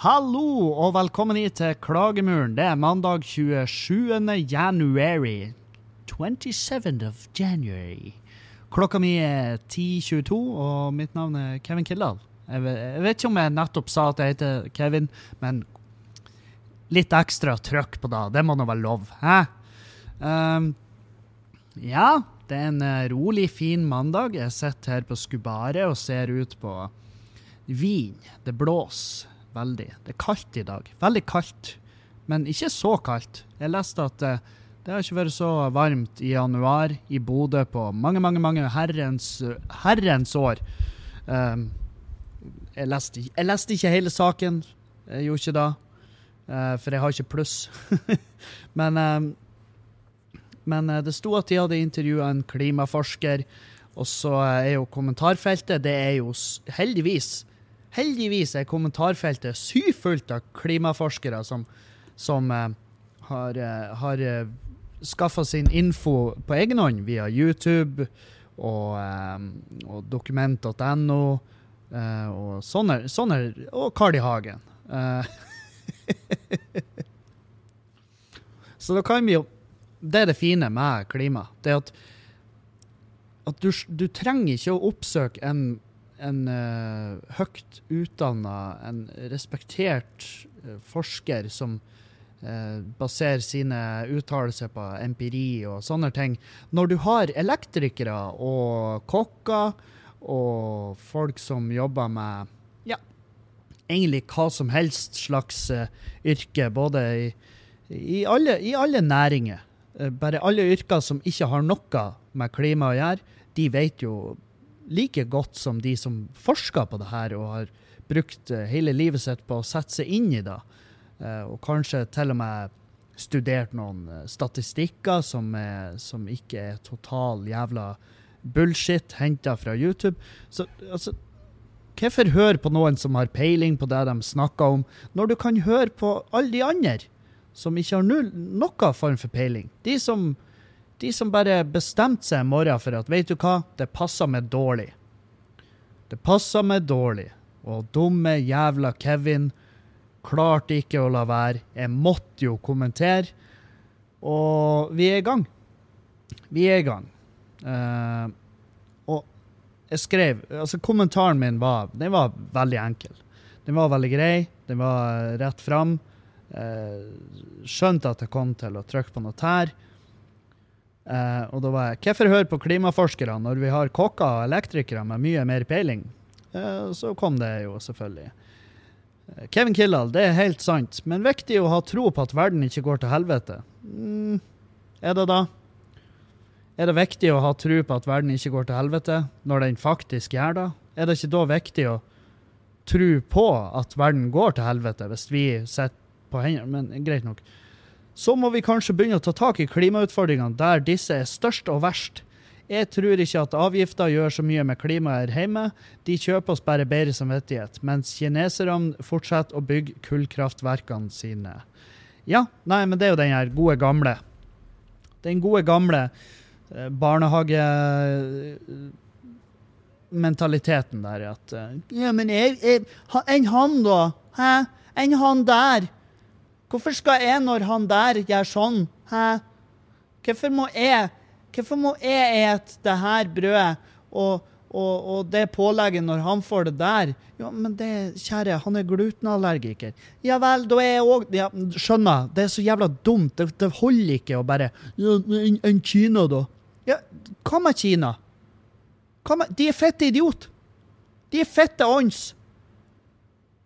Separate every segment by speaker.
Speaker 1: Hallo og velkommen hit til Klagemuren. Det er mandag 27. january. 27th of January. Klokka mi er 10.22, og mitt navn er Kevin Kildahl. Jeg jeg vet ikke om jeg nettopp sa at jeg heter Kevin, men litt ekstra trøkk på det. Det må nå være lov, hæ? Um, ja, det er en eh, rolig, fin mandag. Jeg sitter her på Skubaret og ser ut på Wien. Det blåser veldig. Det er kaldt i dag. Veldig kaldt, men ikke så kaldt. Jeg leste at eh, det har ikke vært så varmt i januar i Bodø på mange, mange mange herrens, herrens år. Um, jeg, leste, jeg leste ikke hele saken. Jeg gjorde ikke det, Uh, for jeg har ikke pluss. men um, men eh, det sto at de hadde intervjua en klimaforsker, og så eh, er jo kommentarfeltet Det er jo heldigvis Heldigvis er kommentarfeltet syfullt av klimaforskere som, som uh, har, uh, har skaffa sin info på egen hånd via YouTube og, eh, og dokument.no eh, og sånne, sånne Og Carl I. Hagen. Eh, så da kan vi jo Det er det fine med klima. Det at, at du, du trenger ikke å oppsøke en, en uh, høyt utdanna, en respektert forsker som eh, baserer sine uttalelser på empiri og sånne ting. Når du har elektrikere og kokker og folk som jobber med ja, egentlig hva som helst slags eh, yrke, både i, i, alle, i alle næringer. Eh, Bare alle yrker som ikke har noe med klima å gjøre, de vet jo like godt som de som forsker på det her og har brukt hele livet sitt på å sette seg inn i det. Eh, Og kanskje til og med studert noen eh, statistikker som, er, som ikke er total jævla bullshit henta fra YouTube. Så altså Hvorfor høre på noen som har peiling på det de snakker om, når du kan høre på alle de andre som ikke har null, noen form for peiling? De som, de som bare bestemte seg en morgen for at vet du hva, det passer meg dårlig. Det passer meg dårlig. Og dumme jævla Kevin klarte ikke å la være. Jeg måtte jo kommentere. Og vi er i gang. Vi er i gang. Uh, og jeg skrev Altså, kommentaren min var Den var veldig enkel. Den var veldig grei. Den var rett fram. Uh, skjønte at jeg kom til å trykke på noe tær. Uh, og da var jeg Hvorfor høre på klimaforskere når vi har kokker og elektrikere med mye mer peiling? Eh, så kom det jo, selvfølgelig. Kevin Kildahl, det er helt sant, men viktig å ha tro på at verden ikke går til helvete. Mm, er det da? Er det viktig å ha tro på at verden ikke går til helvete, når den faktisk gjør det? Er det ikke da viktig å tro på at verden går til helvete, hvis vi sitter på hendene? Men greit nok. Så må vi kanskje begynne å ta tak i klimautfordringene der disse er størst og verst. Jeg tror ikke at avgifter gjør så mye med klimaet her hjemme. De kjøper oss bare bedre samvittighet, mens kineserne fortsetter å bygge kullkraftverkene sine. Ja, nei, men det er jo den her gode gamle. Den gode gamle eh, barnehagementaliteten der at eh, Ja, men jeg, jeg Enn han, da? Hæ? Enn han der? Hvorfor skal jeg, når han der gjør sånn? Hæ? Hvorfor må jeg Hvorfor må jeg ete det her brødet og, og, og det pålegget når han får det der? Ja, men det, kjære, han er glutenallergiker. Ja vel, da er jeg òg ja, Skjønner, det er så jævla dumt. Det, det holder ikke å bare ja, en, en Kina, da. Ja, hva med Kina? Hva med, de er fette idiot. De er fette ånds.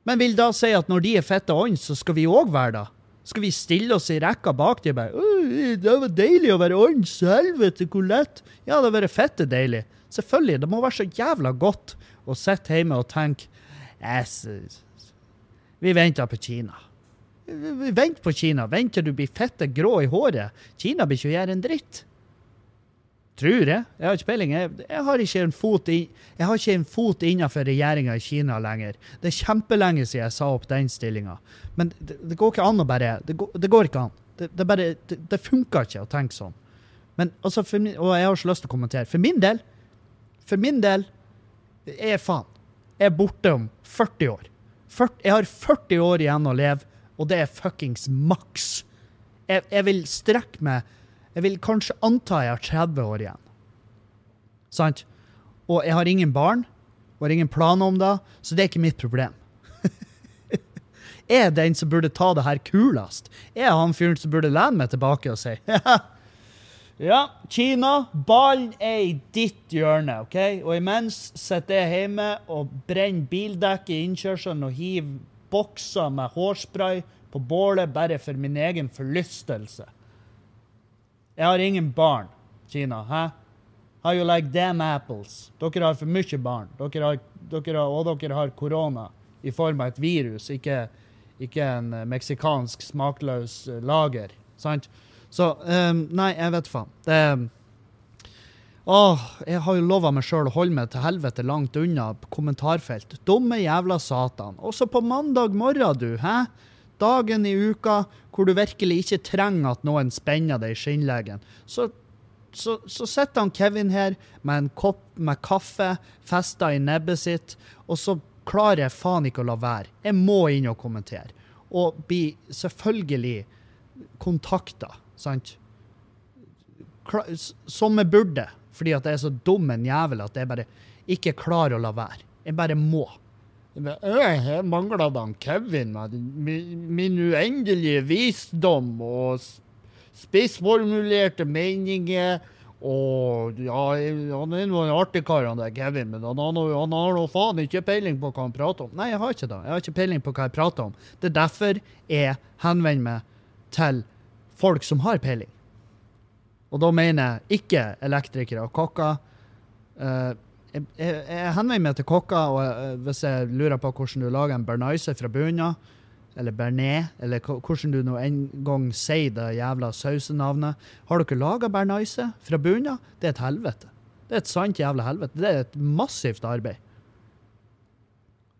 Speaker 1: Men vil da si at når de er fette ånds, så skal vi òg være det? Skal vi stille oss i rekka bak og bare «Åh, Det var deilig å være ånds. Helvete, hvor lett. Ja, det har vært fette deilig. Selvfølgelig. Det må være så jævla godt å sitte hjemme og tenke Vi venter på Kina. Vent på Kina. Vent til du blir fette grå i håret. Kina blir ikke å gjøre en dritt. Tror jeg. Jeg har ikke peiling. Jeg, jeg har ikke en fot, fot innenfor regjeringa i Kina lenger. Det er kjempelenge siden jeg sa opp den stillinga. Men det, det går ikke an å bare Det går, det går ikke an. Det, det, bare, det, det funker ikke å tenke sånn. Men altså, min, Og jeg har ikke lyst til å kommentere. For min del For min del er faen. Jeg er borte om 40 år. 40, jeg har 40 år igjen å leve, og det er fuckings maks. Jeg, jeg vil strekke meg Jeg vil kanskje anta jeg har 30 år igjen. Sant? Og jeg har ingen barn, og har ingen planer om det, så det er ikke mitt problem. er den som burde ta det her kulest. Er han fyren som burde lene meg tilbake og si Ja, Kina, ballen er i ditt hjørne, OK? Og imens sitter jeg hjemme og brenner bildekk i innkjørselen og hiver bokser med hårspray på bålet bare for min egen forlystelse. Jeg har ingen barn, Kina. Hæ? How you like damn apples? Dere har for mye barn. Dere har, dere har, og dere har korona i form av et virus, ikke, ikke en eh, meksikansk smakløs eh, lager. Sant? Så um, Nei, jeg vet faen. Det Åh, jeg har jo lova meg sjøl å holde meg til helvete langt unna kommentarfelt. Dumme jævla satan. Også på mandag morgen, du. Hæ? Dagen i uka hvor du virkelig ikke trenger at noen spenner deg i skinnleggen. Så, så, så sitter han Kevin her med en kopp med kaffe festa i nebbet sitt, og så klarer jeg faen ikke å la være. Jeg må inn og kommentere. Og bli selvfølgelig kontakta, sant? Som jeg burde, fordi at jeg er så dum en jævel at jeg bare ikke klarer å la være. Jeg bare må. Jeg «Øh, mangler det han Kevin med min, uendelige visdom og spissformulerte meninger. Og ja, han er nå en artig kar, han der Kevin, men han har nå han har nå faen ikke peiling på hva han prater om. Nei, jeg har ikke det. Jeg har ikke peiling på hva jeg prater om. Det er derfor jeg henvender meg til folk som har peiling. Og da mener jeg ikke elektrikere og kokker. Eh, jeg, jeg, jeg henvender meg til kokker, og eh, hvis jeg lurer på hvordan du lager en bernaise fra bunnen eller bearnés, eller hvordan du nå en gang sier det jævla sausenavnet. Har dere laga bernaise fra bunnen av? Det er et helvete. Det er et sant jævla helvete. Det er et massivt arbeid.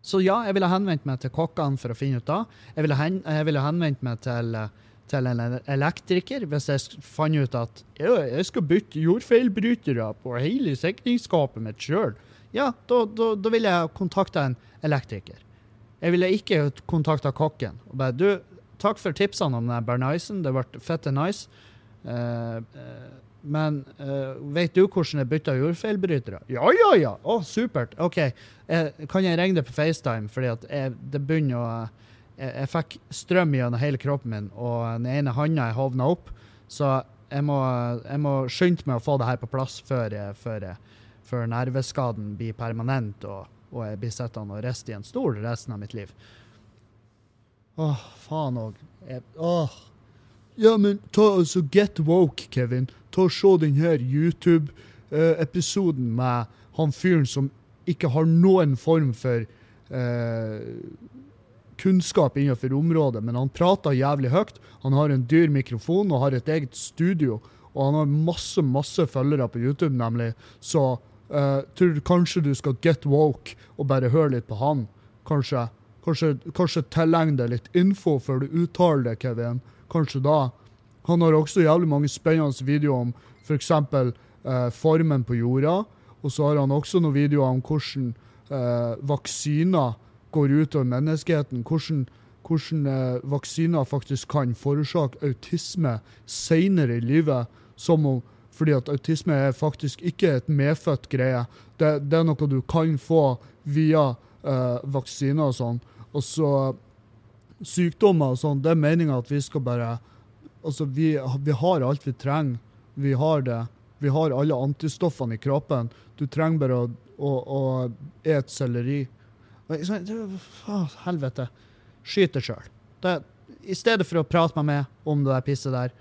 Speaker 1: Så ja, jeg ville henvendt meg til kokkene for å finne ut av. Jeg ville, henvendt meg til, eh, til en elektriker hvis jeg fant ut at jeg skal bytte jordfeilbrytere på hele sikringsskapet mitt sjøl. Ja, da, da, da ville jeg kontakta en elektriker. Jeg ville ikke kontakta kokken. og bare, du, Takk for tipsene om den bernaisen, det ble fette nice. Uh, uh, men uh, vet du hvordan jeg bytter jordfeilbrytere? Ja, ja, ja! Å, supert. OK. Kan jeg ringe deg på FaceTime? Fordi at jeg, det begynner å jeg, jeg fikk strøm gjennom hele kroppen min, og den ene handa jeg hovna opp. Så jeg må, må skynde meg å få det her på plass før, før, før nerveskaden blir permanent og, og jeg blir sittende og riste i en stol resten av mitt liv. Åh, faen òg. Åh. Ja, men ta altså Get woke, Kevin. Ta og Se denne YouTube-episoden med han fyren som ikke har noen form for eh, kunnskap innenfor området, men han prater jævlig høyt. Han har en dyr mikrofon og har et eget studio. Og han har masse masse følgere på YouTube, nemlig. Så uh, tror kanskje du skal get woke og bare høre litt på han. Kanskje, kanskje, kanskje tilegne deg litt info før du uttaler det, Kevin. Kanskje da. Han har også jævlig mange spennende videoer om f.eks. Eh, formen på jorda. Og så har han også noen videoer om hvordan uh, vaksiner går ut over menneskeheten. Hvordan, hvordan eh, vaksiner faktisk kan forårsake autisme senere i livet. Som om, fordi at autisme er faktisk ikke et medfødt greie. Det, det er noe du kan få via eh, vaksiner og sånn. Og så sykdommer og sånn, det er meninga at vi skal bare Altså, vi, vi har alt vi trenger. Vi har det. Vi har alle antistoffene i kroppen. Du trenger bare å, å, å et selleri. Det- faen, Helvete. Skyt deg sjøl. I stedet for å prate med meg om det der pisset der,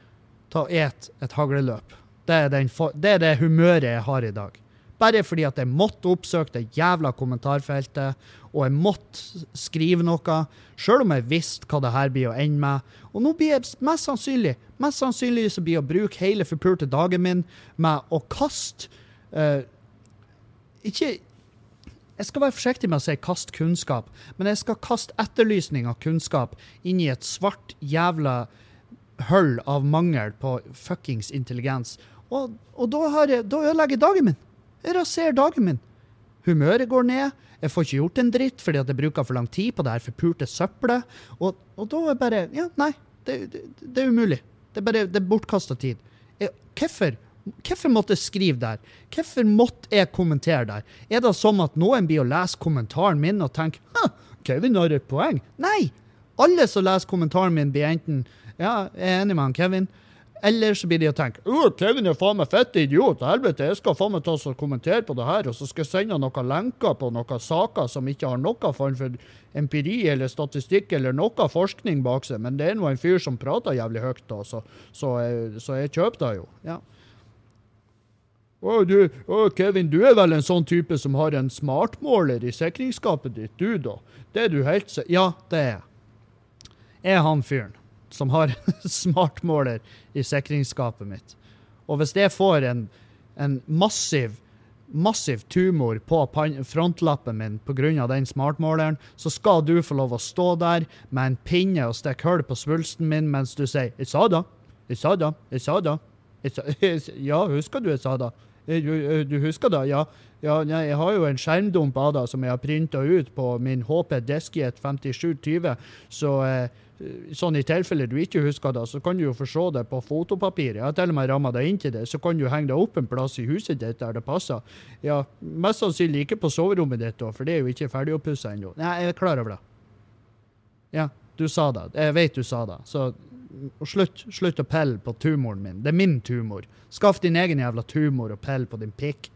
Speaker 1: ta og et et hagleløp. Det er, den, det er det humøret jeg har i dag. Bare fordi at jeg måtte oppsøke det jævla kommentarfeltet, og jeg måtte skrive noe, sjøl om jeg visste hva det her blir å ende med. Og nå blir jeg mest sannsynlig mest sannsynlig så blir å bruke hele forpulte dagen min med å kaste eh, Ikke jeg skal være forsiktig med å si 'kast kunnskap', men jeg skal kaste etterlysning av kunnskap inn i et svart jævla hull av mangel på fuckings intelligens. Og, og da, jeg, da ødelegger jeg dagen min. Jeg raserer dagen min. Humøret går ned. Jeg får ikke gjort en dritt fordi at jeg bruker for lang tid på det her forpulte søppelet. Og, og da er bare Ja, nei. Det, det, det er umulig. Det er bare det er bortkasta tid. Hvorfor? Hvorfor måtte jeg skrive der? Hvorfor måtte jeg kommentere der? Er det sånn at noen blir å lese kommentaren min og tenker Hæ, Kevin har et poeng? Nei! Alle som leser kommentaren min, blir enten Ja, jeg er enig med han Kevin. Eller så blir de å tenke Å, Kevin er faen meg fette idiot. Helvete, jeg skal faen meg ta og kommentere på det her, og så skal jeg sende noen lenker på noen saker som ikke har noen form for empiri eller statistikk eller noe forskning bak seg, men det er nå en fyr som prater jævlig høyt, da, så, så, jeg, så jeg kjøper det jo. Ja. Å, du, å, Kevin, du er vel en sånn type som har en smartmåler i sikringsskapet ditt, du, da? Det er du helt sikker Ja, det er jeg. Jeg er han fyren som har smartmåler i sikringsskapet mitt. Og hvis jeg får en, en massiv massiv tumor på frontlappen min pga. den smartmåleren, så skal du få lov å stå der med en pinne og stikke hull på svulsten min mens du sier 'Jeg sa da. Jeg sa da. Jeg sa da. Jeg sa, ja, husker du jeg sa da? Du, du husker det? Ja. ja jeg har jo en skjermdump av det som jeg har printa ut på min HP Diskjet 5720, så eh, sånn i tilfelle du ikke husker det, så kan du jo få se det på fotopapir. Jeg har til og med ramma deg inn til det. Så kan du henge det opp en plass i huset ditt der det passer. Ja, Mest sannsynlig ikke på soverommet ditt, da, for det er jo ikke ferdigoppussa ennå. Nei, jeg er klar over det. Ja, du sa det. Jeg vet du sa det. Så slutt, slutt å pelle på tumoren min. Det er min tumor. Skaff din egen jævla tumor og pell på din pikk.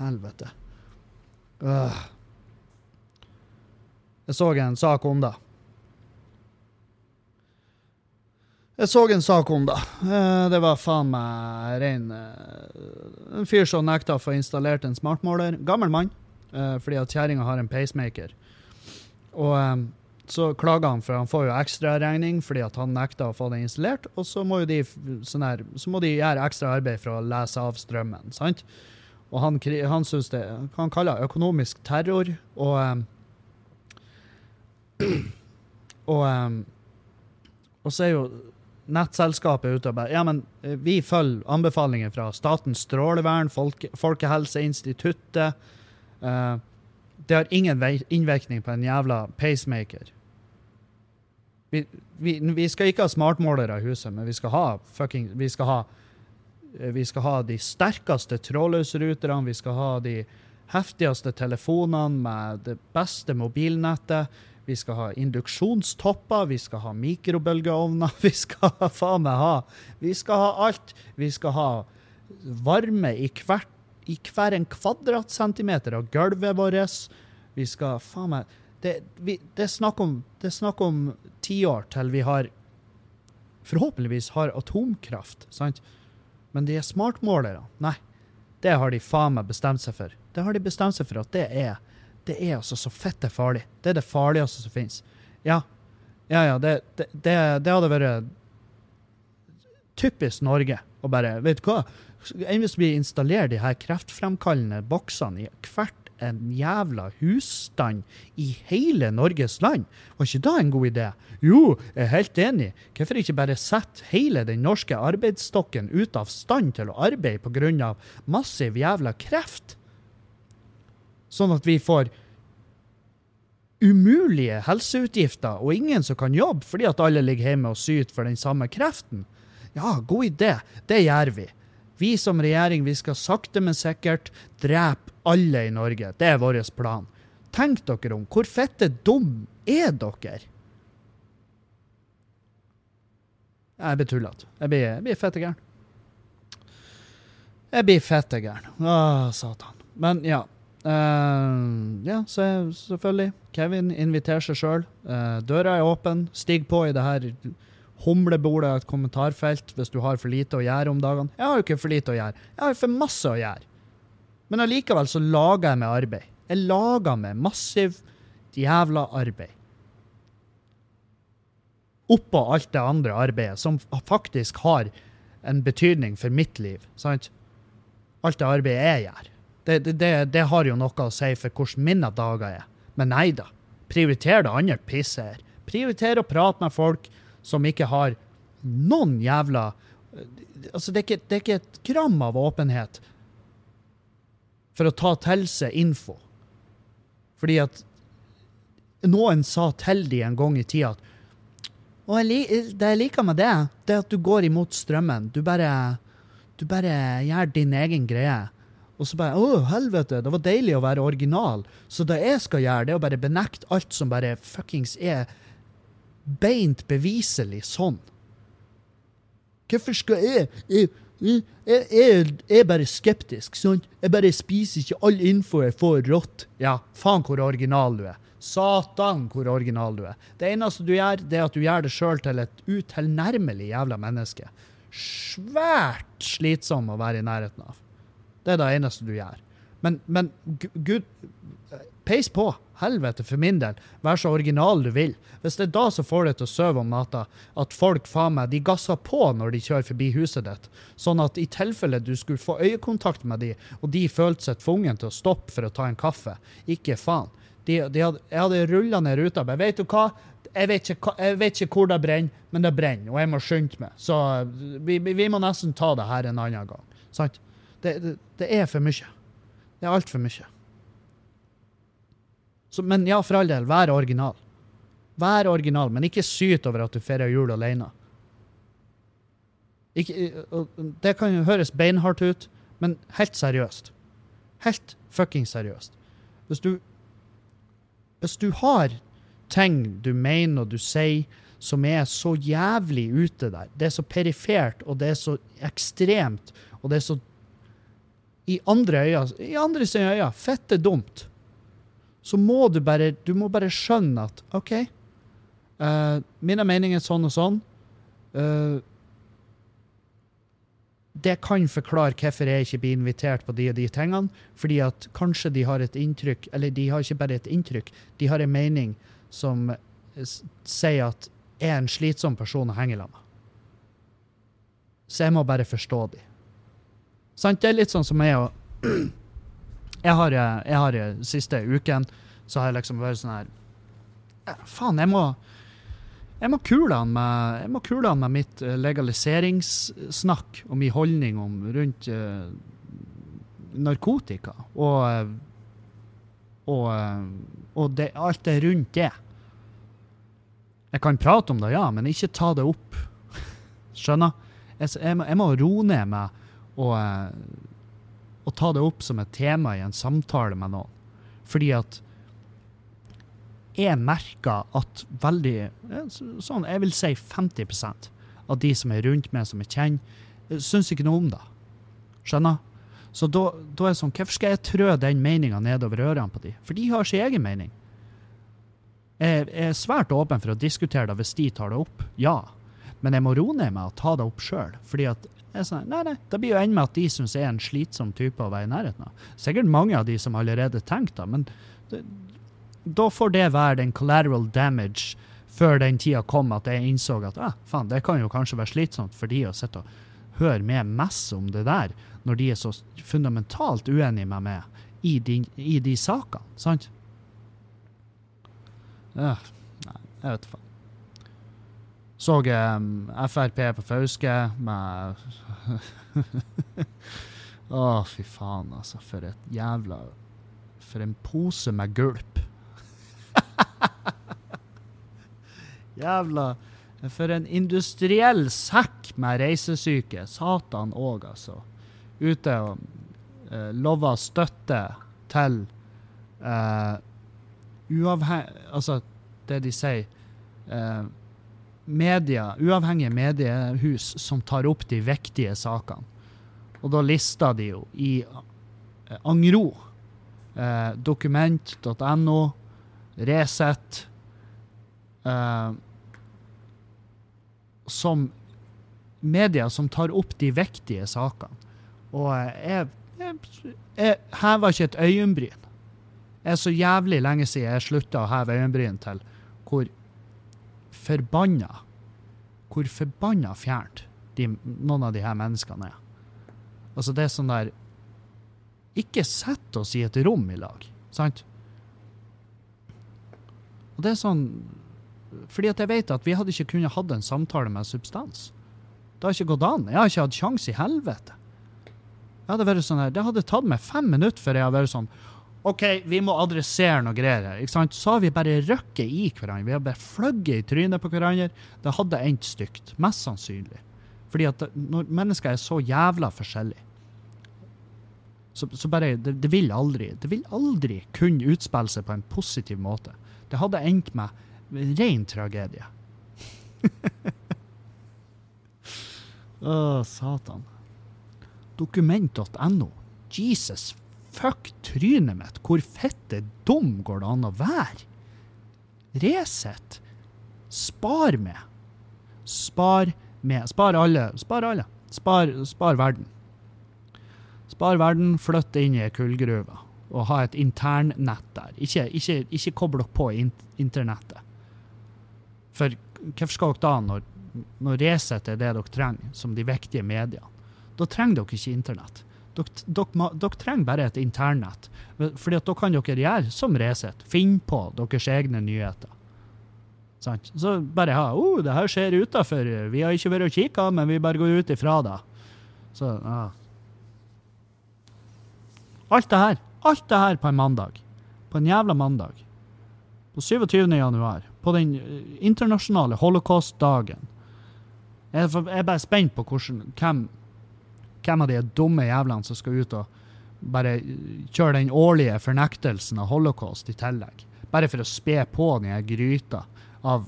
Speaker 1: Helvete. Øh. Jeg så en sak om det. Jeg så en sak om det. Eh, det var faen meg rein eh, En fyr som nekta å få installert en smartmåler. Gammel mann, eh, fordi at kjerringa har en pacemaker. Og så klager han, for han får jo ekstraregning fordi at han nekta å få den installert. Og så må, de, sånn her, så må de gjøre ekstra arbeid for å lese av strømmen. sant? Og han, han syns det Han kaller det økonomisk terror. Og og, og så er jo nettselskapet ute og bare Ja, men eh, vi følger anbefalinger fra Statens strålevern, Folke, Folkehelseinstituttet. Uh, det har ingen innvirkning på en jævla pacemaker. Vi, vi, skal ikke ha smartmålere i huset, men vi skal ha fucking Vi skal ha, eh, vi skal ha de sterkeste trådløsruterne, vi skal ha de heftigste telefonene med det beste mobilnettet. Vi skal ha induksjonstopper, vi skal ha mikrobølgeovner, vi skal faen meg ha Vi skal ha alt. Vi skal ha varme i, hvert, i hver en kvadratcentimeter av gulvet vårt. Vi skal faen meg Det, vi, det er snakk om, det er snakk om tiår til vi har Forhåpentligvis har atomkraft, sant? Men de er smartmålere. nei. Det har de faen meg bestemt seg for. Det har de bestemt seg for at det er det er altså så fitte farlig. Det er det farligste som finnes. Ja, ja, ja det, det, det, det hadde vært typisk Norge å bare Vet du hva? Enn hvis vi installerer de her kreftfremkallende boksene i hvert en jævla husstand i hele Norges land. Var ikke da en god idé? Jo, jeg er helt enig. Hvorfor ikke bare sette hele den norske arbeidsstokken ut av stand til å arbeide pga. massiv jævla kreft? Sånn at vi får umulige helseutgifter og ingen som kan jobbe fordi at alle ligger hjemme og syter for den samme kreften. Ja, god idé. Det gjør vi. Vi som regjering vi skal sakte, men sikkert drepe alle i Norge. Det er vår plan. Tenk dere om. Hvor fette dum er dere? Jeg blir tullete. Jeg blir, jeg fette gæren. Jeg blir fette gæren. Å, satan. Men ja. Uh, ja, så selvfølgelig. Kevin inviterer seg sjøl. Uh, eh, døra er åpen. Stig på i det her humlebordet av et kommentarfelt hvis du har for lite å gjøre om dagene. Jeg har jo ikke for lite å gjøre. Jeg har jo for masse å gjøre. Men allikevel så lager jeg meg arbeid. Jeg lager meg massivt jævla arbeid. Oppå alt det andre arbeidet, som faktisk har en betydning for mitt liv. sant? Alt det arbeidet jeg gjør. Det, det, det, det har jo noe å si for hvordan mine dager er. Men nei da. Prioriter det andre pisset her. Prioriter å prate med folk som ikke har noen jævla Altså, det er ikke, det er ikke et gram av åpenhet for å ta til seg info. Fordi at noen sa til de en gang i tida at og jeg, det jeg liker med det, det er at du går imot strømmen. Du bare, du bare gjør din egen greie. Og så bare Å, helvete, det var deilig å være original. Så det jeg skal gjøre, det er å bare benekte alt som bare fuckings er beint beviselig sånn. Hvorfor skal jeg Jeg, jeg, jeg, jeg er bare skeptisk, sant? Jeg bare spiser ikke all info jeg får rått. Ja, faen hvor original du er. Satan hvor original du er. Det eneste du gjør, det er at du gjør det sjøl til et utilnærmelig jævla menneske. Svært slitsom å være i nærheten av. Det er det eneste du gjør. Men, men gud Peis på. Helvete, for min del. Vær så original du vil. Hvis det er da som får deg til å sove om natta, at folk faen meg, de gasser på når de kjører forbi huset ditt, sånn at i tilfelle du skulle få øyekontakt med de, og de følte seg tvungen til å stoppe for å ta en kaffe, ikke faen. De, de hadde, jeg hadde rulla ned ruta. Men vet du hva? Jeg vet, ikke, jeg vet ikke hvor det brenner, men det brenner, og jeg må skynde meg. Så vi, vi må nesten ta det her en annen gang. Sant? Det, det, det er for mye. Det er altfor mye. Så, men ja, for all del, vær original. Vær original, men ikke syt over at du feirer jul alene. Ikke, og det kan jo høres beinhardt ut, men helt seriøst. Helt fucking seriøst. Hvis du Hvis du har ting du mener og du sier som er så jævlig ute der, det er så perifert, og det er så ekstremt, og det er så i andre øyne, i andre sine øyne, fette dumt, så må du bare, du må bare skjønne at OK, uh, mine meninger er sånn og sånn. Uh, det kan forklare hvorfor jeg ikke blir invitert på de og de tingene. Fordi at kanskje de har et inntrykk, eller de har ikke bare et inntrykk, de har en mening som sier at jeg er en slitsom person å henge sammen med. Så jeg må bare forstå de. Sant? Det er litt sånn som jeg og Jeg har, eh, jeg har eh, siste uken så har jeg liksom vært sånn her ja, Faen, jeg må jeg må kule han med, jeg må kule han med mitt eh, legaliseringssnakk og min holdning om rundt uh, narkotika og og, og det, alt det rundt det. Jeg kan prate om det, ja, men ikke ta det opp. Skjønner? Jeg, jeg, må, jeg må roe ned meg og, og ta det opp som et tema i en samtale med noen. Fordi at jeg merker at veldig sånn, Jeg vil si 50% av de som er rundt meg, som jeg kjenner, eh, syns ikke noe om det. Skjønner? Så da, da er det sånn, hvorfor skal jeg trø den meninga nedover ørene på de? For de har sin egen mening. Jeg er svært åpen for å diskutere det hvis de tar det opp, ja. Men jeg må roe ned meg å ta det opp sjøl. Fordi at sånn, nei, nei, det blir jo ende med at de syns er en slitsom type å være i nærheten av. Sikkert mange av de som allerede tenkte det, men da får det være den collateral damage før den tida kom at jeg innså at ah, faen, det kan jo kanskje være slitsomt for de å sitte og høre med messe om det der, når de er så fundamentalt uenige med meg i de, i de sakene. Sant? Ja, nei, jeg vet faen. Så um, Frp på Fauske med Å, fy faen, altså. For et jævla For en pose med gulp. jævla For en industriell sekk med reisesyke. Satan òg, altså. Ute og uh, lover støtte til uh, uavhengig Altså, det de sier eh, media, Uavhengige mediehus som tar opp de viktige sakene. Og da lister de jo i eh, Angro, eh, dokument.no, Resett eh, Som media som tar opp de viktige sakene. Og jeg Jeg, jeg hever ikke et øyenbryn. Det er så jævlig lenge siden jeg slutta å heve øyenbryn til hvor forbanna Hvor forbanna fjernt de, noen av de her menneskene er. Altså, det er sånn der Ikke sett oss i et rom i lag, sant? Og det er sånn Fordi at jeg vet at vi hadde ikke kunnet hatt en samtale med substans. Det har ikke gått an. Jeg har ikke hatt sjanse i helvete. Jeg hadde vært sånn her, Det hadde tatt meg fem minutter før jeg hadde vært sånn OK, vi må adressere noe greier her. Så har vi bare røkket i hverandre. Vi har bare fløgget i trynet på hverandre. Det hadde endt stygt. Mest sannsynlig. Fordi at når mennesker er så jævla forskjellige, så, så bare det, det vil aldri Det vil aldri kunne utspille seg på en positiv måte. Det hadde endt med ren tragedie. Å, satan. Dokument.no. Jesus fuck trynet mitt. Hvor fitte dum går det an å være? Resett. Spar med. Spar med. Spar alle. Spar alle. Spar, spar verden. Spar verden, flytt inn i kullgruva og ha et internnett der. Ikke, ikke, ikke kobl dere på internettet. For hvorfor skal dere da, når, når Resett er det dere trenger, som de viktige mediene, da trenger dere ikke internett. Dere, dere, dere trenger bare et internett. Fordi at da kan dere gjøre som Resett. Finne på deres egne nyheter. Sant? Så bare ha oh, det her skjer utafor. Vi har ikke vært og kikka, men vi bare går ut ifra det. Så ja. Alt det her. Alt det her på en mandag. På en jævla mandag. På 27. januar. På den eh, internasjonale holocaust-dagen. Jeg, er bare spent på hvordan, hvem, hvem av de dumme jævlene som skal ut og bare kjøre den årlige fornektelsen av holocaust i tillegg. Bare for å spe på den gryta av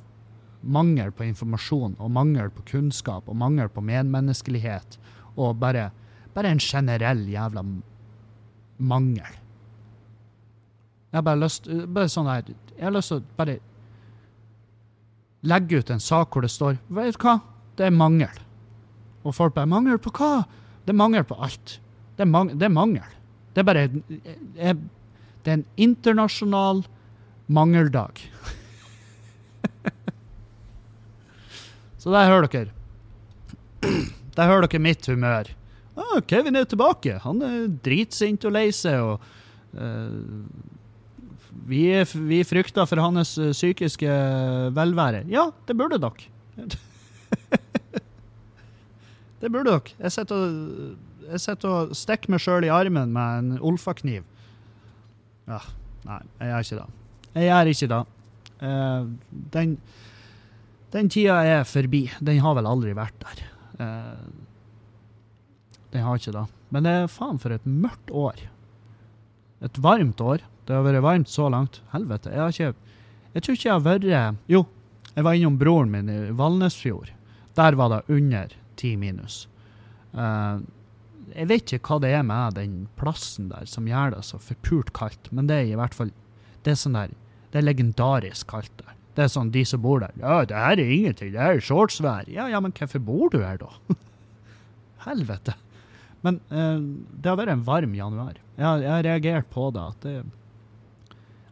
Speaker 1: mangel på informasjon og mangel på kunnskap og mangel på medmenneskelighet og bare, bare en generell jævla mangel. Jeg har bare lyst bare sånn her, Jeg har lyst til å bare legge ut en sak hvor det står Vet du hva? Det er mangel. Og folk bare Mangel på hva? Det er mangel på alt. Det er, mang det er mangel. Det er bare jeg, Det er en internasjonal mangeldag. Så der hører dere. Der hører dere mitt humør. Ah, Kevin er tilbake. Han er dritsint og lei seg. og uh, vi, vi frykter for hans eh, psykiske velvære. Ja, det burde dere. Det burde dere. Jeg sitter og, jeg sitter og stikker meg sjøl i armen med en olfakniv. Ja, nei, jeg gjør ikke det. Jeg gjør ikke det. Uh, den, den tida er forbi. Den har vel aldri vært der. Uh, den har ikke det. Men det er faen for et mørkt år. Et varmt år. Det har vært varmt så langt. Helvete. Jeg har ikke Jeg tror ikke jeg har vært Jo, jeg var innom broren min i Valnesfjord. Der var det under ti minus. Uh, jeg vet ikke hva det er med den plassen der som gjør det så forpult kaldt, men det er i hvert fall Det er sånn der Det er legendarisk kaldt der. Det er sånn de som bor der Ja, det her er ingenting, det her er shortsvær. Ja, ja, men hvorfor bor du her, da? Helvete. Men eh, det har vært en varm januar. Jeg har, jeg har reagert på det. det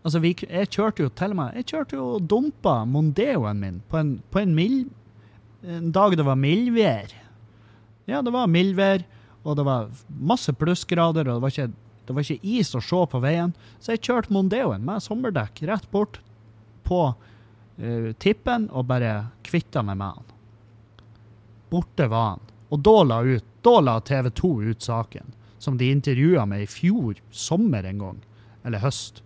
Speaker 1: Altså, vi, jeg kjørte jo til med Jeg kjørte jo og dumpa Mondeoen min på en, på en, mild, en dag det var mildvær. Ja, det var mildvær, og det var masse plussgrader, og det var, ikke, det var ikke is å se på veien. Så jeg kjørte Mondeoen med sommerdekk rett bort på uh, tippen og bare kvitta meg med han. Borte var han. Og da la, ut, da la TV 2 ut saken, som de intervjua meg i fjor sommer en gang, eller høst.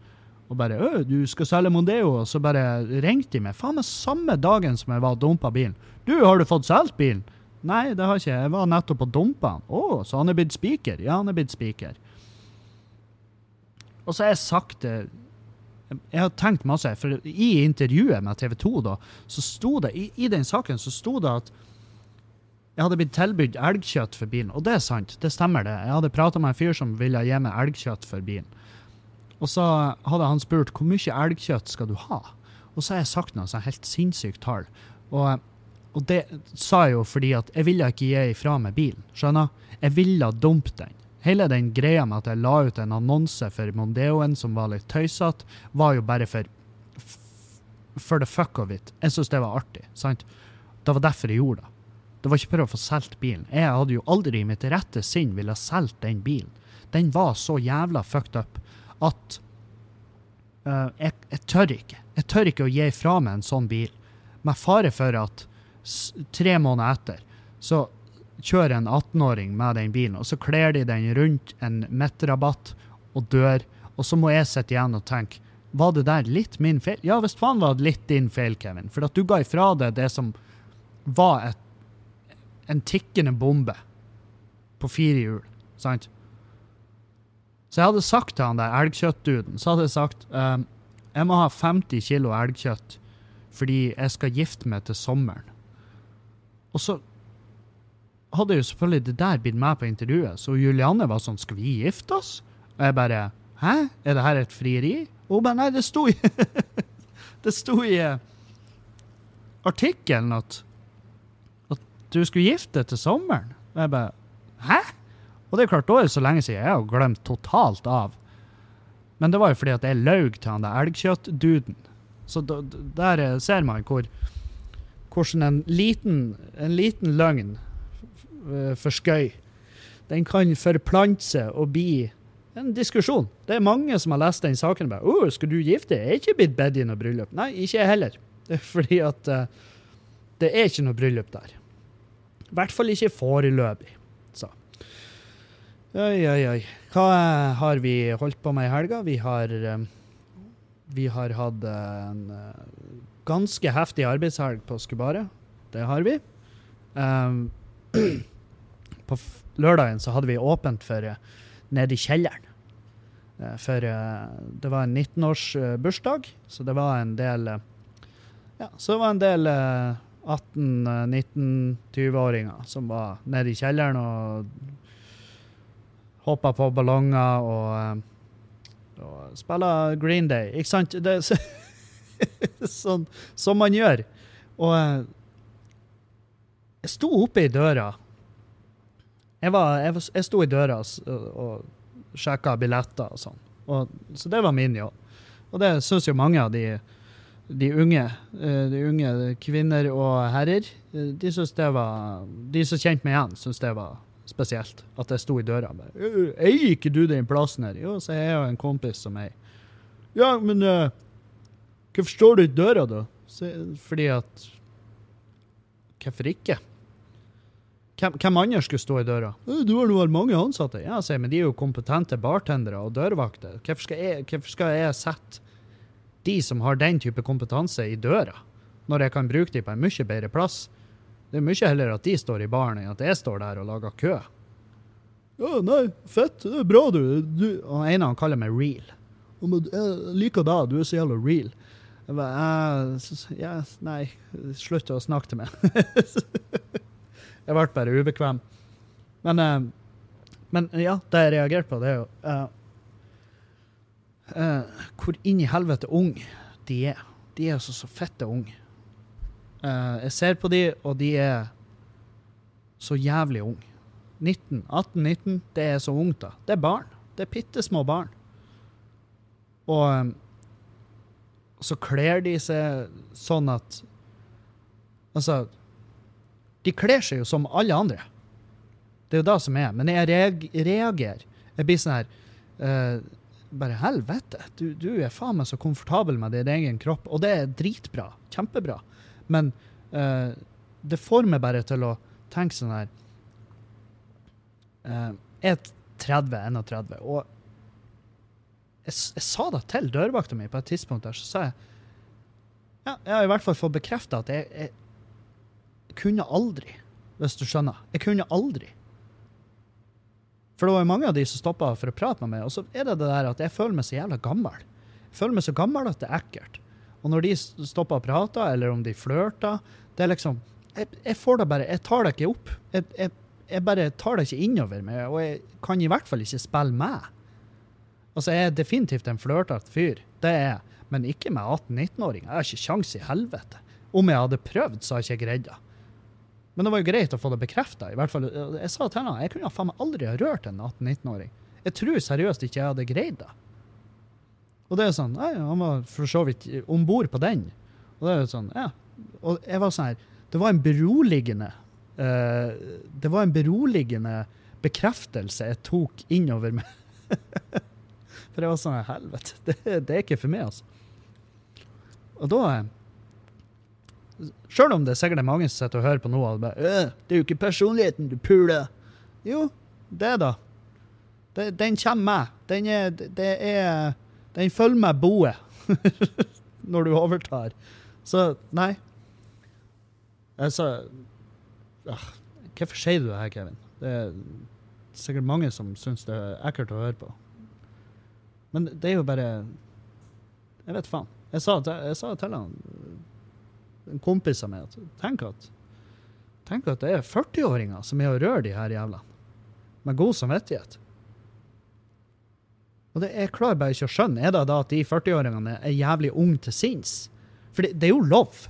Speaker 1: Og bare 'Ø, du skal selge Mondeo', og så bare ringte de meg. Faen meg samme dagen som jeg var dumpa bilen. 'Du, har du fått solgt bilen?' Nei, det har ikke jeg. Jeg var nettopp og dumpa han. 'Å, så han er blitt spiker?' Ja, han er blitt spiker. Og så har jeg sagt det Jeg har tenkt masse, for i intervjuet med TV 2, da, så sto det, i, i den saken så sto det at jeg hadde blitt tilbudt elgkjøtt for bilen. Og det er sant, det stemmer det. Jeg hadde prata med en fyr som ville gi meg elgkjøtt for bilen. Og så hadde han spurt hvor mye elgkjøtt skal du ha? Og så har jeg sagt noe sånt helt sinnssykt tall. Og, og det sa jeg jo fordi at jeg ville ikke gi ifra meg bilen. Skjønner? Jeg ville dumpe den. Hele den greia med at jeg la ut en annonse for Mondeoen som var litt tøysete, var jo bare for for the fuck of it. Jeg syntes det var artig. sant? Det var derfor jeg gjorde det. Det var ikke for å få solgt bilen. Jeg hadde jo aldri i mitt rette sinn ville solgt den bilen. Den var så jævla fucked up at uh, jeg, jeg tør ikke. Jeg tør ikke å gi fra meg en sånn bil, med fare for at tre måneder etter så kjører en 18-åring med den bilen, og så kler de den rundt en midtrabatt og dør, og så må jeg sitte igjen og tenke var det der litt min feil? Ja, hvis faen var det litt din feil, Kevin. For at du ga ifra deg det som var et, en tikkende bombe på fire hjul, sant? Så jeg hadde sagt til han der elgkjøttduden, så hadde jeg sagt um, jeg må ha 50 kilo elgkjøtt fordi jeg skal gifte meg til sommeren. Og så hadde jo selvfølgelig det der blitt med på intervjuet, så Julianne var sånn Skal vi gifte oss? Og jeg bare Hæ? Er det her et frieri? Og hun bare Nei, det sto i Det sto i eh, artikkelen at at du skulle gifte deg til sommeren. Og jeg bare Hæ? Og det er klart, da er det så lenge siden jeg har glemt totalt av. Men det var jo fordi at jeg laug til han der elgkjøttduden. Så der eh, ser man hvor hvordan en liten, en liten løgn eh, for skøy, den kan forplante seg og bli en diskusjon. Det er mange som har lest den saken bare 'Å, skal du gifte deg?' Jeg er ikke blitt bedt i noe bryllup. Nei, ikke jeg heller. Det er fordi at uh, det er ikke noe bryllup der. I hvert fall ikke foreløpig. Så. Oi, oi, oi. Hva eh, har vi holdt på med i helga? Vi har um, Vi har hatt en ganske heftig arbeidshelg på Skubaret. Det har vi. Um, på lørdagen så hadde vi åpent for uh, nede i kjelleren. Uh, For uh, det var en 19-års eh, bursdag, så det var en del Ja, så det var en del eh, 18-19-20-åringer som var nede i kjelleren og hoppa på ballonger og, og spilla Green Day. Ikke sant? Det, sånn som man gjør. Og eh, jeg sto oppe i døra. Jeg, var, jeg, jeg sto i døra og, og sjekka billetter og sånn. Og, så det var min jobb. Og det syns jo mange av de, de unge eh, de unge kvinner og herrer. eh, De synes det var De som kjente meg igjen, syns det var spesielt. At jeg sto i døra og bare «Øh, Eier ikke du den plassen her? Jo, så er jeg jo en kompis som eier. Ja, men uh, hvorfor står du i døra, da? Fordi at Hvorfor ikke? Hvem, hvem andre skulle stå i døra? «Øh, Du har nå mange ansatte. Ja, sier men de er jo kompetente bartendere og dørvakter. Hvorfor skal jeg, hvorfor skal jeg sette de som har den type kompetanse, i døra, når jeg kan bruke de på en mye bedre plass? Det er mye heller at de står i baren, enn at jeg står der og lager kø. Ja, nei, fett. Det er bra, du. du. Og en av dem kaller meg real. Jeg liker deg, du er så jævla real. Jeg bare, «Eh, s- ja, nei, slutt å snakke til meg. jeg ble bare ubekvem. Men, eh, men ja, det jeg reagerte på, det er jo uh, uh, hvor inn i helvete ung de er. De er altså så fette unge. Uh, jeg ser på de, og de er så jævlig unge. 19, 18-19, det er så ungt, da. Det er barn. Det er bitte små barn. Og så kler de seg sånn at Altså De kler seg jo som alle andre. Det er jo det som er. Men jeg reagerer. Jeg blir sånn her uh, Bare helvete, du, du er faen meg så komfortabel med din egen kropp, og det er dritbra. Kjempebra. Men uh, det får meg bare til å tenke sånn her uh, Jeg er 30-31, og jeg, jeg sa det til dørvakta mi på et tidspunkt der, så sa jeg ja, jeg har i hvert fall fått bekrefta at jeg, jeg, kunne aldri, hvis du skjønner. Jeg kunne aldri. For det var jo mange av de som stoppa for å prate med meg, og så er det det der at jeg føler meg så jævla gammel. Jeg føler meg så gammel at det er ekkelt. Og når de stopper og prater, eller om de flørter, det er liksom jeg, jeg får det bare Jeg tar det ikke opp. Jeg, jeg, jeg bare tar det ikke innover meg, og jeg kan i hvert fall ikke spille med. Altså, jeg er definitivt en flørtete fyr, det er jeg, men ikke med 18-19-åringer. Jeg har ikke kjangs i helvete. Om jeg hadde prøvd, så hadde jeg ikke greid det. Men det var jo greit å få det bekrefta. Jeg sa til henne jeg kunne faen meg aldri ha rørt en 18-19-åring. Jeg tror seriøst ikke jeg hadde greid det. Og det er sånn Nei, han var for så vidt om bord på den. Og det er jo sånn, ja. Og jeg var sånn her Det var en beroligende uh, Det var en beroligende bekreftelse jeg tok innover meg. for jeg var sånn Helvete, det, det, er ikke for meg, altså. Og da Sjøl om det er sikkert mange som sitter og hører på noe og bare «Øh, 'Det er jo ikke personligheten du puler'. Jo, det er da. Det, den kommer med. Den er, det er Den følger med boet når du overtar. Så nei. Altså ah, Hvorfor sier du det her, Kevin? Det er sikkert mange som syns det er ekkelt å høre på. Men det er jo bare Jeg vet faen. Jeg sa, jeg sa til han en kompis av meg at tenk at Tenk at det er 40-åringer som er og rører de her jævlene. Med god samvittighet. Og det, Jeg klarer bare ikke å skjønne. Er det da at de 40-åringene er jævlig unge til sinns? For det, det, er jo lov.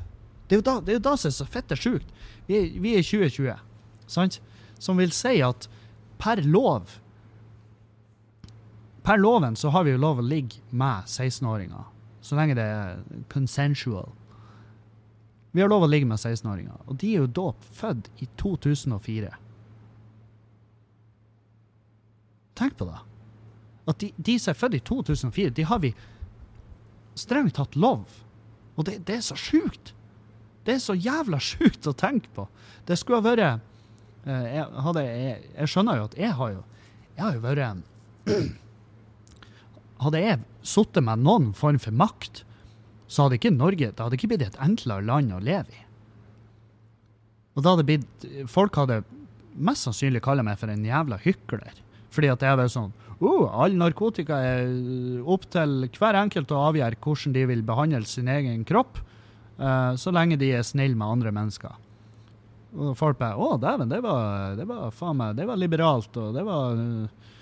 Speaker 1: Det er jo da, det er jo da som er så fitte sjukt. Vi, vi er i 2020, sant? Som vil si at per lov Per loven så har vi jo lov å ligge med 16-åringer. Så lenge det er consensual. Vi har lov å ligge med 16-åringer, og de er jo da født i 2004. Tenk på det. At de, de som er født i 2004, de har vi strengt tatt lov. Og det, det er så sjukt. Det er så jævla sjukt å tenke på. Det skulle ha vært eh, jeg, hadde, jeg, jeg, skjønner jo at jeg har jo Jeg har jo vært en Hadde jeg sittet med noen form for makt, så hadde ikke Norge det hadde ikke blitt et enklere land å leve i. Og da hadde blitt Folk hadde mest sannsynlig kalt meg for en jævla hykler. Fordi at det er sånn oh, All narkotika er opp til hver enkelt å avgjøre hvordan de vil behandle sin egen kropp, uh, så lenge de er snille med andre mennesker. Og folk bare Å, dæven, det var, det var faen meg Det var liberalt, og det var uh,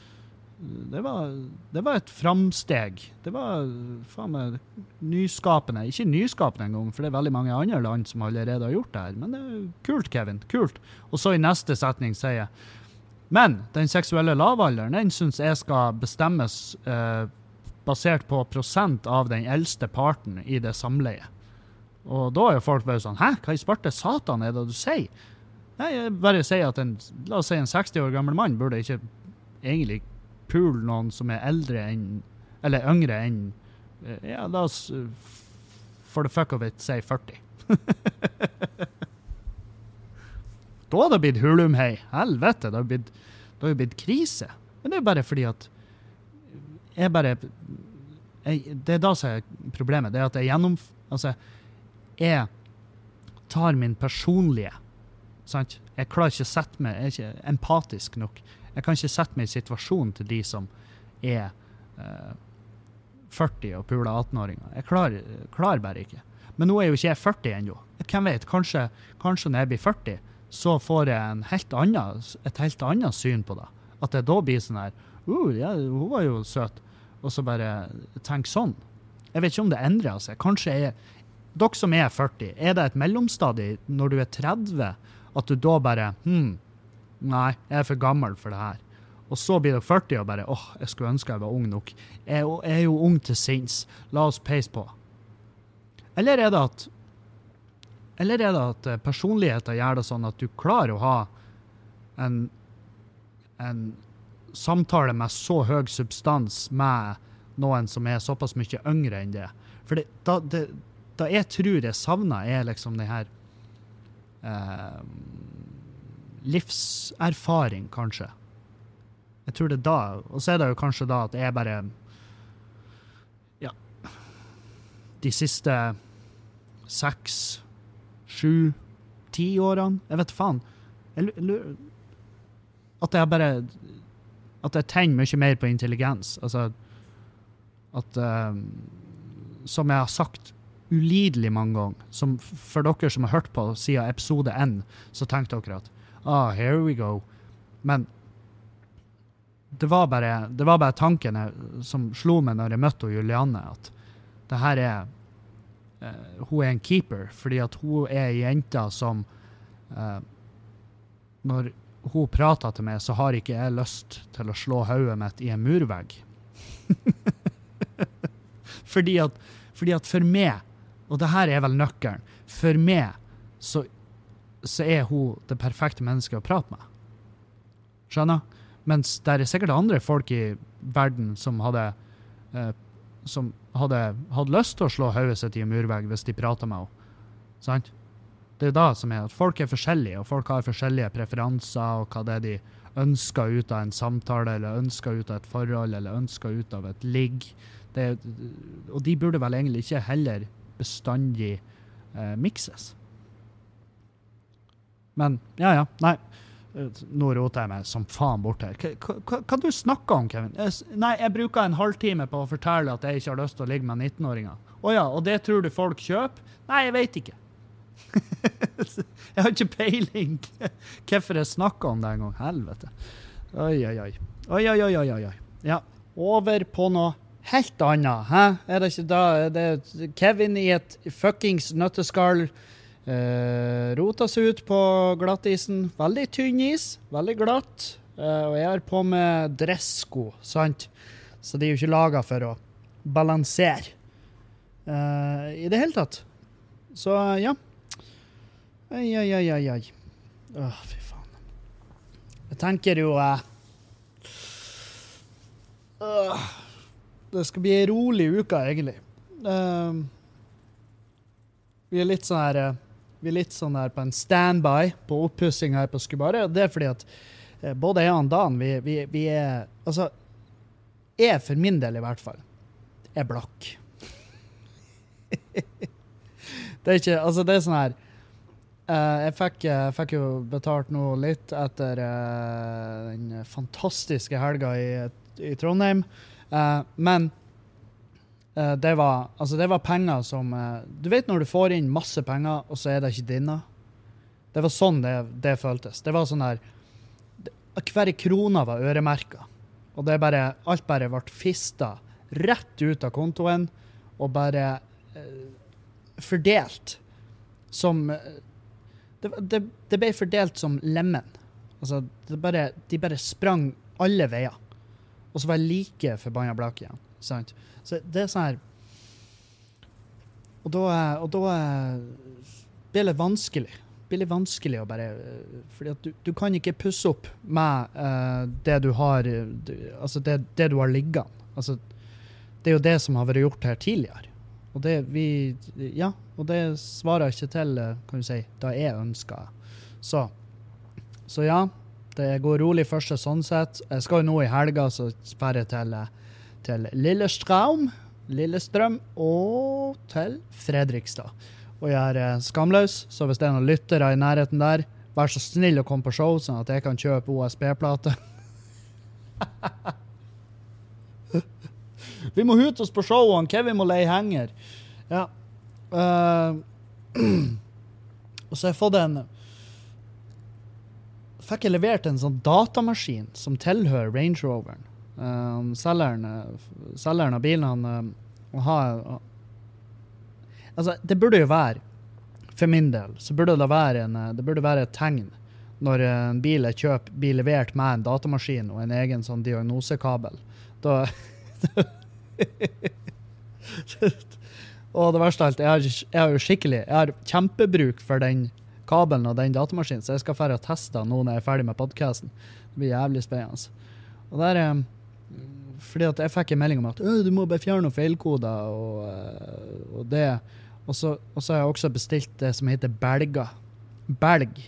Speaker 1: det var, det var, et framsteg. Det var faen meg nyskapende. Ikke nyskapende engang, for det er veldig mange andre land som allerede har gjort det her. Men det er kult, Kevin. Kult. Og så i neste setning sier jeg Men den seksuelle lavalderen, den syns jeg skal bestemmes eh, basert på prosent av den eldste parten i det samleiet. Og da er jo folk bare sånn Hæ, hva i svarte satan er det du sier? Nei, jeg bare sier at en, la oss si en 60 år gammel mann burde ikke egentlig pule noen som er eldre enn Eller yngre enn eh, Ja, la oss eh, for the fuck of it si 40. da hadde det blitt hulumhei. Helvete, det hadde blitt, det blitt krise. Men det er jo bare fordi at jeg bare jeg, Det er da som er problemet. Det er at jeg gjennom... Altså, jeg tar min personlige sant? Jeg klarer ikke å sette meg Jeg er ikke empatisk nok jeg kan ikke sette meg i situasjonen til de som er eh, 40 og puler 18-åringer. Jeg klarer, klarer, bare ikke. Men nå er jo ikke jeg 40 ennå. Hvem vet? Kanskje, kanskje, når jeg blir 40, så får jeg helt annen, et helt annet syn på det. At det da blir sånn her uh, ja, hun var jo søt. Og så bare tenk sånn. Jeg vet ikke om det endrer seg. Kanskje er Dere som er 40, er det et mellomstadie når du er 30, at du da bare Hm, Nei, jeg er for gammel for det her. Og så blir dere 40 og bare åh, jeg skulle ønske jeg var ung nok. Jeg er jo ung til sinns. La oss peise på. Eller er det at Eller er det at eh, personligheter gjør det sånn at du klarer å ha en, en samtale med så høy substans med noen som er såpass mye yngre enn det? For det, da, det, da jeg tror jeg savner, er liksom det her eh, livserfaring, kanskje. Jeg tror det er da. Og så er det jo kanskje da at jeg bare Ja. De siste seks, sju, ti årene Jeg vet faen. Jeg lurer At jeg bare At jeg tenner mye mer på intelligens. Altså at um, Som jeg har sagt ulidelig mange ganger, som for dere som har hørt på siden episode én, så tenkte dere at ah, here we go. Men det var bare, det var bare tankene som slo meg når jeg møtte Julianne, at det her er uh, Hun er en keeper fordi at hun er ei jente som uh, når hun prater til meg, så har ikke jeg lyst til å slå hodet mitt i en murvegg. fordi, at, fordi at for meg, og det her er vel nøkkelen, for meg så, så er hun det perfekte mennesket å prate med. Skjønner? Mens det er sikkert andre folk i verden som hadde eh, som hadde hatt lyst til å slå hodet sitt i en murvegg hvis de prata med henne. Sant? Det er da som er at folk er forskjellige, og folk har forskjellige preferanser, og hva det er de ønsker ut av en samtale, eller ønsker ut av et forhold, eller ønsker ut av et ligg. Og de burde vel egentlig ikke heller bestandig eh, mikses. Men ja, ja. Nei. Nå roter jeg meg som faen bort her. Hva, du snakker om, Kevin? Nei, jeg bruker en halvtime på å fortelle at jeg ikke har lyst til å ligge med 19-åringer. Å ja, og det tror du folk kjøper? Nei, jeg vet ikke. jeg har ikke peiling hvorfor jeg snakker om det engang. Helvete. Oi, oi, oi. Oi, oi, oi, oi, oi. Ja, over på noe helt annet, hæ? Er det ikke da er Kevin i et fuckings nøtteskall rota seg ut på glattisen. Veldig tynn is, veldig glatt. eh, og jeg har på meg dressko, sant? Så de er jo ikke laga for å balansere eh, i det hele tatt. Så ja. Oi, oi, oi, oi, oi. Åh, fy faen. Jeg tenker jo eh, øh, Det skal bli ei rolig uke, egentlig. Uh, vi er litt sånn her eh, Vi er litt sånn her på en standby på oppussing her på Skubare. Det er fordi at eh, både jeg og Dan, vi, vi, vi er Altså, jeg for min del i hvert fall, er blakk. det er ikke Altså, det er sånn her Eh, jeg fikk, jeg, fikk jo betalt nå litt etter eh, den fantastiske helga i, i Trondheim. Eh, men eh, det, var, altså det var penger som eh, Du vet når du får inn masse penger, og så er det ikke dine? Det var sånn det, det føltes. Det var sånn der Hver krone var øremerka. Og det bare, alt bare ble fista rett ut av kontoen og bare eh, fordelt som eh, det, det, det ble fordelt som lemen. Altså, bare, de bare sprang alle veier. Og så var jeg like forbanna blakk igjen. Sant? Så det er sånn her Og da, og da blir det litt vanskelig. Det blir vanskelig å bare Fordi at du, du kan ikke pusse opp med uh, det du har eh, du, Altså det, det du har liggende. Altså, det er jo det som har vært gjort her tidligere. Og det vi Ja, og det svarer ikke til, eh, kan du si, da jeg ønska. Så, så ja, det går rolig første sånn sett. Jeg skal jo nå i helga så drar jeg til, eh, til Lillestrøm, Lillestrøm og til Fredrikstad. Og jeg er eh, skamløs, så hvis det er noen lyttere i nærheten der, vær så snill å komme på show, sånn at jeg kan kjøpe OSB-plate. Vi må hute oss på showene. Kevin må leie henger. Ja. Uh, og så har jeg fått en Fikk jeg levert en sånn datamaskin som tilhører Range Roveren. Um, selgeren, eh, selgeren av bilen, han, han har Altså, det burde jo være For min del så burde det være, en, eh, det burde være et tegn når eh, en bil er kjøpt, blir levert med en datamaskin og en egen sånn diagnosekabel. Da Og det verste av alt, jeg har, jo skikkelig Jeg har kjempebruk for den kabelen og den datamaskinen, så jeg skal dra og teste nå når jeg er ferdig med podkasten. Det blir jævlig spennende. Og der eh, Fordi at jeg fikk en melding om at «Øh, du må bare fjerne noen feilkoder og, eh, og det. Og så, og så har jeg også bestilt det som heter belger. Belg.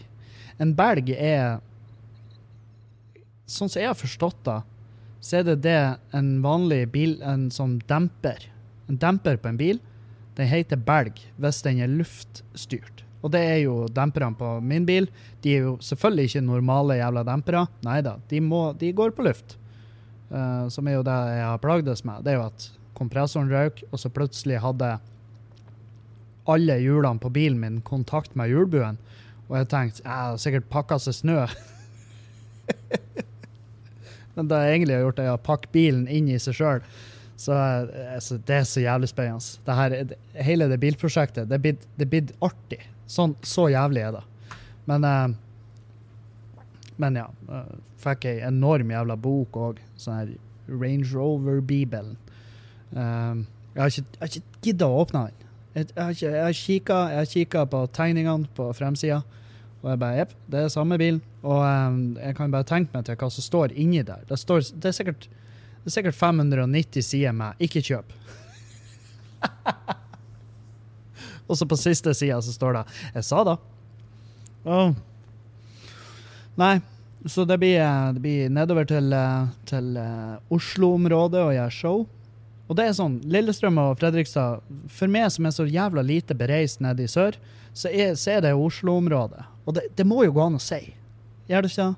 Speaker 1: En belg er Sånn som jeg har forstått det, så er det det en vanlig bil, en sånn demper. En demper på en bil, den heter belg hvis den er luftstyrt. Og det er jo demperne på min bil. De er jo selvfølgelig ikke normale jævla dempere. Nei da, de, de går på luft. Eh, som er jo det jeg har plagdes med. Det er jo at kompressoren røyk, og så plutselig hadde alle hjulene på bilen min kontakt med hjulbuen. Og jeg tenkte jeg har sikkert pakka seg snø. Men det jeg egentlig har gjort, er å pakke bilen inn i seg sjøl. Så eh, altså, det er så jævlig spennende. Hele det bilprosjektet, det er blitt- artig. Sånn, så jævlig er det. Men eh, Men ja. eh, fikk ei enorm jævla bok òg. Sånn her Range Rover-bibelen. Um, jeg har ikke, jeg ikke gidda å åpne den. Jeg, jeg jeg har kikka, på tegningene på fremsida, og jeg bare Jepp, det er samme bil. Og um, jeg kan bare tenke meg til hva som står inni der. Det, står, det, er sikkert, det er sikkert 590 sider med 'ikke kjøp'. og så på siste sida så står det 'Jeg sa da'. Åh. Nei, så det blir, eh, det blir nedover til, eh, til eh, Oslo-området og gjøre show. Og det er sånn, Lillestrøm og Fredrikstad, for meg som er så jævla lite bereist nede i sør, så er, så er det Oslo-området. Og det, det må jo gå an å si. Gjør det ikke?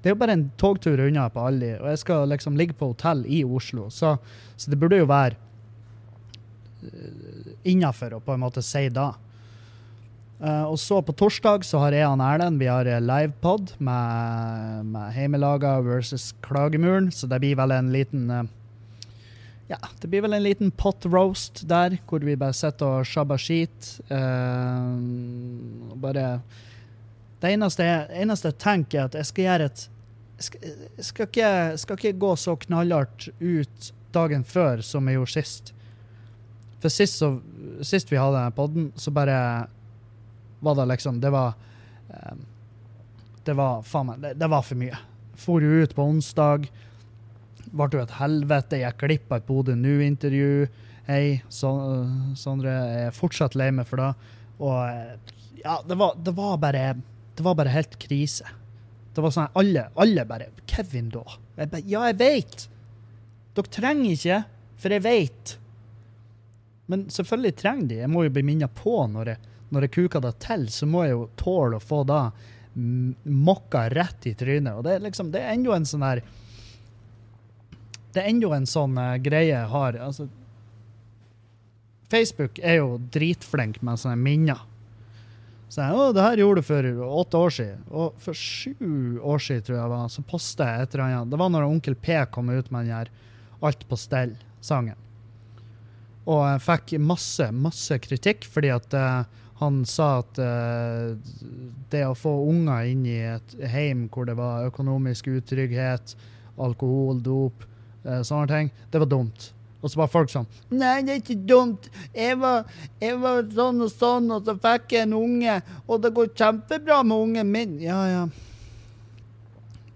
Speaker 1: Det er jo bare en togtur unna på Aldi, og jeg skal liksom ligge på hotell i Oslo, så, så det burde jo være innafor å på en måte si da. Eh, og så på torsdag så har jeg og Erlend vi har livepod med, med Heimelaga versus Klagemuren, så det blir vel en liten uh, ja, det blir vel en liten pot roast der, hvor vi bare sitter og sjabber skit. Uh, bare Det eneste eneste jeg tenker, er at jeg skal gjøre et Jeg skal, jeg skal, ikke, skal ikke gå så knallhardt ut dagen før som jeg gjorde sist. For sist, så, sist vi hadde denne podden, så bare var det liksom Det var um, Det var faen meg det, det var for mye. For jo ut på onsdag. Ble jo et helvete. Jeg klippa et Bodø Nå-intervju. Hei, så, Sondre. Jeg er fortsatt lei meg for det. Og eh, ja, det var, det var bare Det var bare helt krise. Det var sånn alle, alle bare Kevin, da? Jeg bare, ja, jeg veit! Dere trenger ikke, for jeg veit. Men selvfølgelig trenger de. Jeg må jo bli minnet på når jeg, når jeg kuker det til, så må jeg jo tåle å få da mokka rett i trynet. Og det er liksom, det er enda en sånn her Det er enda en sånn uh, greie jeg har. Altså, Facebook er jo dritflink med sånne minner. Så jeg, å, det her gjorde du for åtte år siden. Og for sju år siden, tror jeg, var, så posta jeg et eller annet. Det var når Onkel P kom ut med den her Alt på stell-sangen. Og jeg fikk masse, masse kritikk fordi at eh, han sa at uh, det å få unger inn i et heim hvor det var økonomisk utrygghet, alkohol, dop, uh, sånne ting, det var dumt. Og så var folk sånn Nei, det er ikke dumt. Jeg var, jeg var sånn og sånn, og så fikk jeg en unge, og det går kjempebra med ungen min. Ja, ja.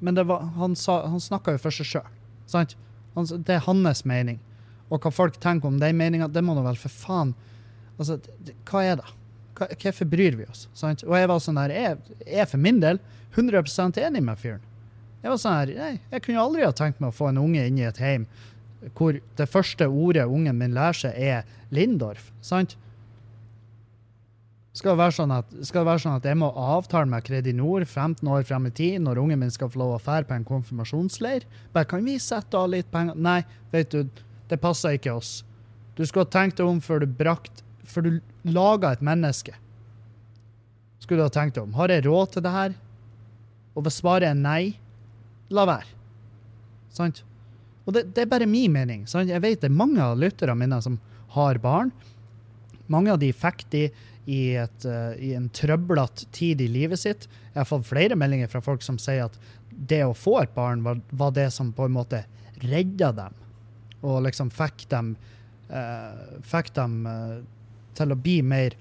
Speaker 1: Men var, han, sa, han snakka jo for seg sjøl. Sant? Han, det er hans mening. Og hva folk tenker om den meninga, det må nå vel for faen Altså, det, hva er det? Hvorfor bryr vi oss? Sant? Og jeg var sånn der, jeg, jeg for min del 100 enig med fyren. Jeg var sånn her, nei, jeg kunne aldri ha tenkt meg å få en unge inn i et heim hvor det første ordet ungen min lærer seg, er Lindorf. Sant? Skal det, være sånn at, skal det være sånn at jeg må avtale med Kredinor 15 år frem i tid når ungen min skal få lov å fære på en konfirmasjonsleir? Bare kan vi sette av litt penger? Nei, vet du, det passer ikke oss. Du skulle ha tenkt deg om før du brakt Før du laga et menneske. Skulle du ha tenkt om. Har jeg råd til det her? Og hvis svaret er nei, la være. Sant? Og det, det er bare min mening. Sant? Jeg vet det er mange av lytterne mine som har barn. Mange av de fikk de i, et, uh, i en trøblete tid i livet sitt. Jeg har fått flere meldinger fra folk som sier at det å få et barn var, var det som på en måte redda dem. Og liksom fikk dem, uh, fikk dem eh, til å bli mer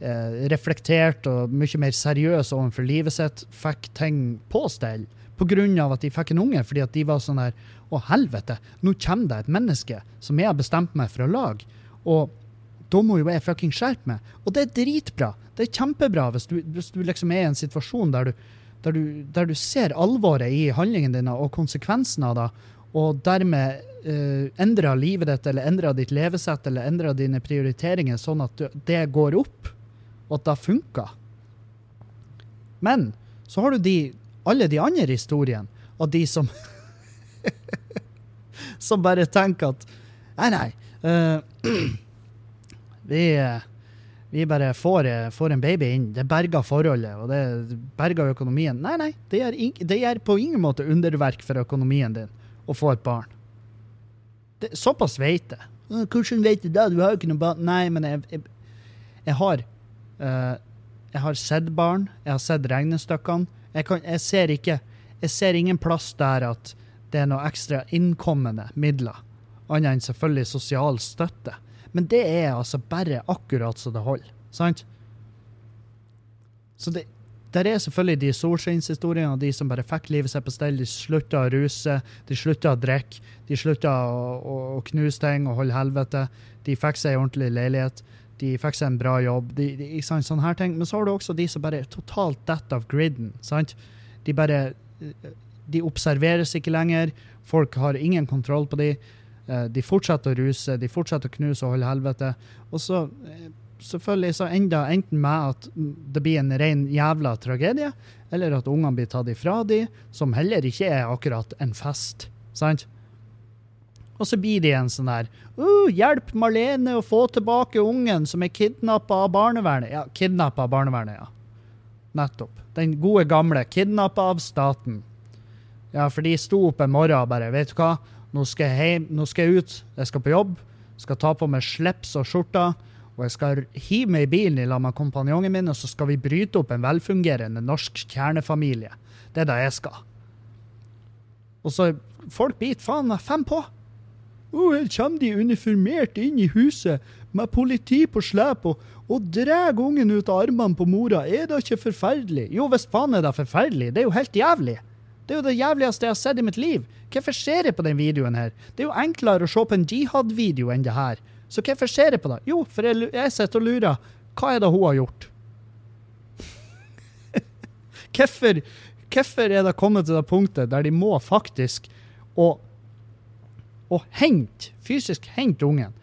Speaker 1: eh, reflektert og mye mer seriøs overfor livet sitt. Fikk ting på stell av at de fikk en unge, fordi at de var sånn der Å, helvete, nå kommer det et menneske som jeg har bestemt meg for å lage. Og da må jo jeg fucking skjerpe meg. Og det er dritbra. Det er kjempebra hvis du, hvis du liksom er i en situasjon der du, der du, der du ser alvoret i handlingene dine og konsekvensen av det, og dermed uh, endra livet ditt, eller endra ditt levesett, eller endra dine prioriteringer sånn at det går opp, og at det funker. Men så har du de, alle de andre historiene og de som Som bare tenker at Nei, nei. Uh, vi, eh, vi bare får, eh, får en baby inn. Det berger forholdet, og det berger økonomien. Nei, nei. Det gjør, det gjør på ingen måte underverk for økonomien din å få et barn. Det, såpass vet jeg. «Øh, Hvordan vet du det? Du har jo ikke noe barn. Nei, men jeg, jeg, jeg har uh, Jeg har sett barn. Jeg har sett regnestykkene. Jeg, kan, jeg ser ikke jeg ser ingen plass der at det er noe ekstra innkommende midler, annet enn selvfølgelig sosial støtte. Men det er altså bare akkurat så det holder, sant? Så det, der er selvfølgelig de solskinnshistoriene, de som bare fikk livet seg på stell. De slutta å ruse, de slutta å drikke, de slutta å, å, å knuse ting og holde helvete. De fikk seg en ordentlig leilighet, de fikk seg en bra jobb. De, de, sant, sånne her ting. Men så har du også de som bare er totalt detter av griden. sant? De bare De observeres ikke lenger. Folk har ingen kontroll på de. Eh, De fortsetter å ruse, de fortsetter å knuse og holde helvete. Og så eh, selvfølgelig så det enten med at det blir en ren jævla tragedie, eller at ungene blir tatt ifra de, som heller ikke er akkurat en fest. Sant? Og så blir de en sånn der uh, 'Hjelp Marlene å få tilbake ungen som er kidnappa av barnevernet'. Ja, kidnappa av barnevernet, ja. Nettopp. Den gode gamle. Kidnappa av staten. Ja, for de sto opp en morgen og bare 'Vet du hva, nå skal jeg hjem, nå skal jeg ut. Jeg skal på jobb. Skal ta på meg slips og skjorta. Og jeg skal hive meg i bilen i lag med kompanjongen min, og så skal vi bryte opp en velfungerende norsk kjernefamilie. Det er det jeg skal. Og så folk biter faen meg fem på. Oh, her kommer de uniformert inn i huset med politi på slep og, og drar ungen ut av armene på mora. Er det ikke forferdelig? Jo, visst faen er det forferdelig. Det er jo helt jævlig. Det er jo det jævligste jeg har sett i mitt liv. Hvorfor ser jeg på den videoen her? Det er jo enklere å se på en jihad-video enn det her. Så hvorfor ser jeg på det? Jo, for jeg, jeg sitter og lurer. Hva er det hun har gjort? hvorfor, hvorfor er det kommet til det punktet der de må faktisk å, å hente, fysisk hente ungen?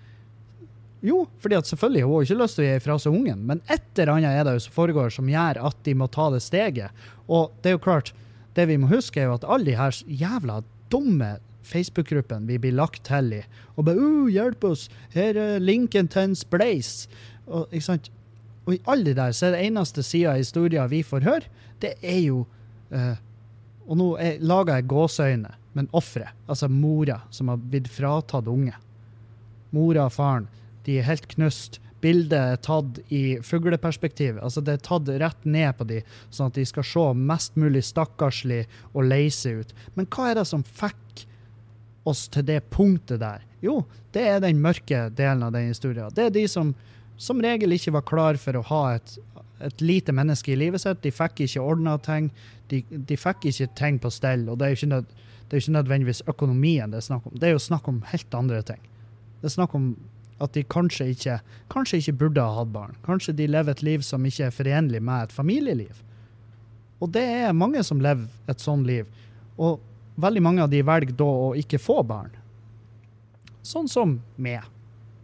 Speaker 1: Jo, fordi at selvfølgelig hun har ikke lyst til å gi fra seg ungen, men et eller annet er det jo som foregår som gjør at de må ta det steget. Og det er jo klart, det vi må huske er jo at alle de her jævla dumme Facebook-gruppene vi blir lagt til i, og bare uh, 'Hjelp oss! Her er linken til en! Og, ikke sant? og i alle de der så er det eneste sida av historien vi får høre, det er jo uh, Og nå er- lager jeg gåseøyne, men offeret, altså mora, som har blitt fratatt unge. Mora og faren, de er helt knust. Bildet er tatt i fugleperspektiv. Altså det er tatt rett ned på de, sånn at de skal se mest mulig stakkarslig og leise ut. Men hva er det som fikk oss til det punktet der? Jo, det er den mørke delen av den historien. Det er de som som regel ikke var klar for å ha et, et lite menneske i livet sitt. De fikk ikke ordna ting. De, de fikk ikke ting på stell. Og det er jo ikke, nød, det er ikke nødvendigvis økonomien det er snakk om. Det er jo snakk om helt andre ting. Det er snakk om at de kanskje ikke, kanskje ikke burde ha hatt barn. Kanskje de lever et liv som ikke er forenlig med et familieliv. Og det er mange som lever et sånt liv. Og veldig mange av de velger da å ikke få barn. Sånn som meg,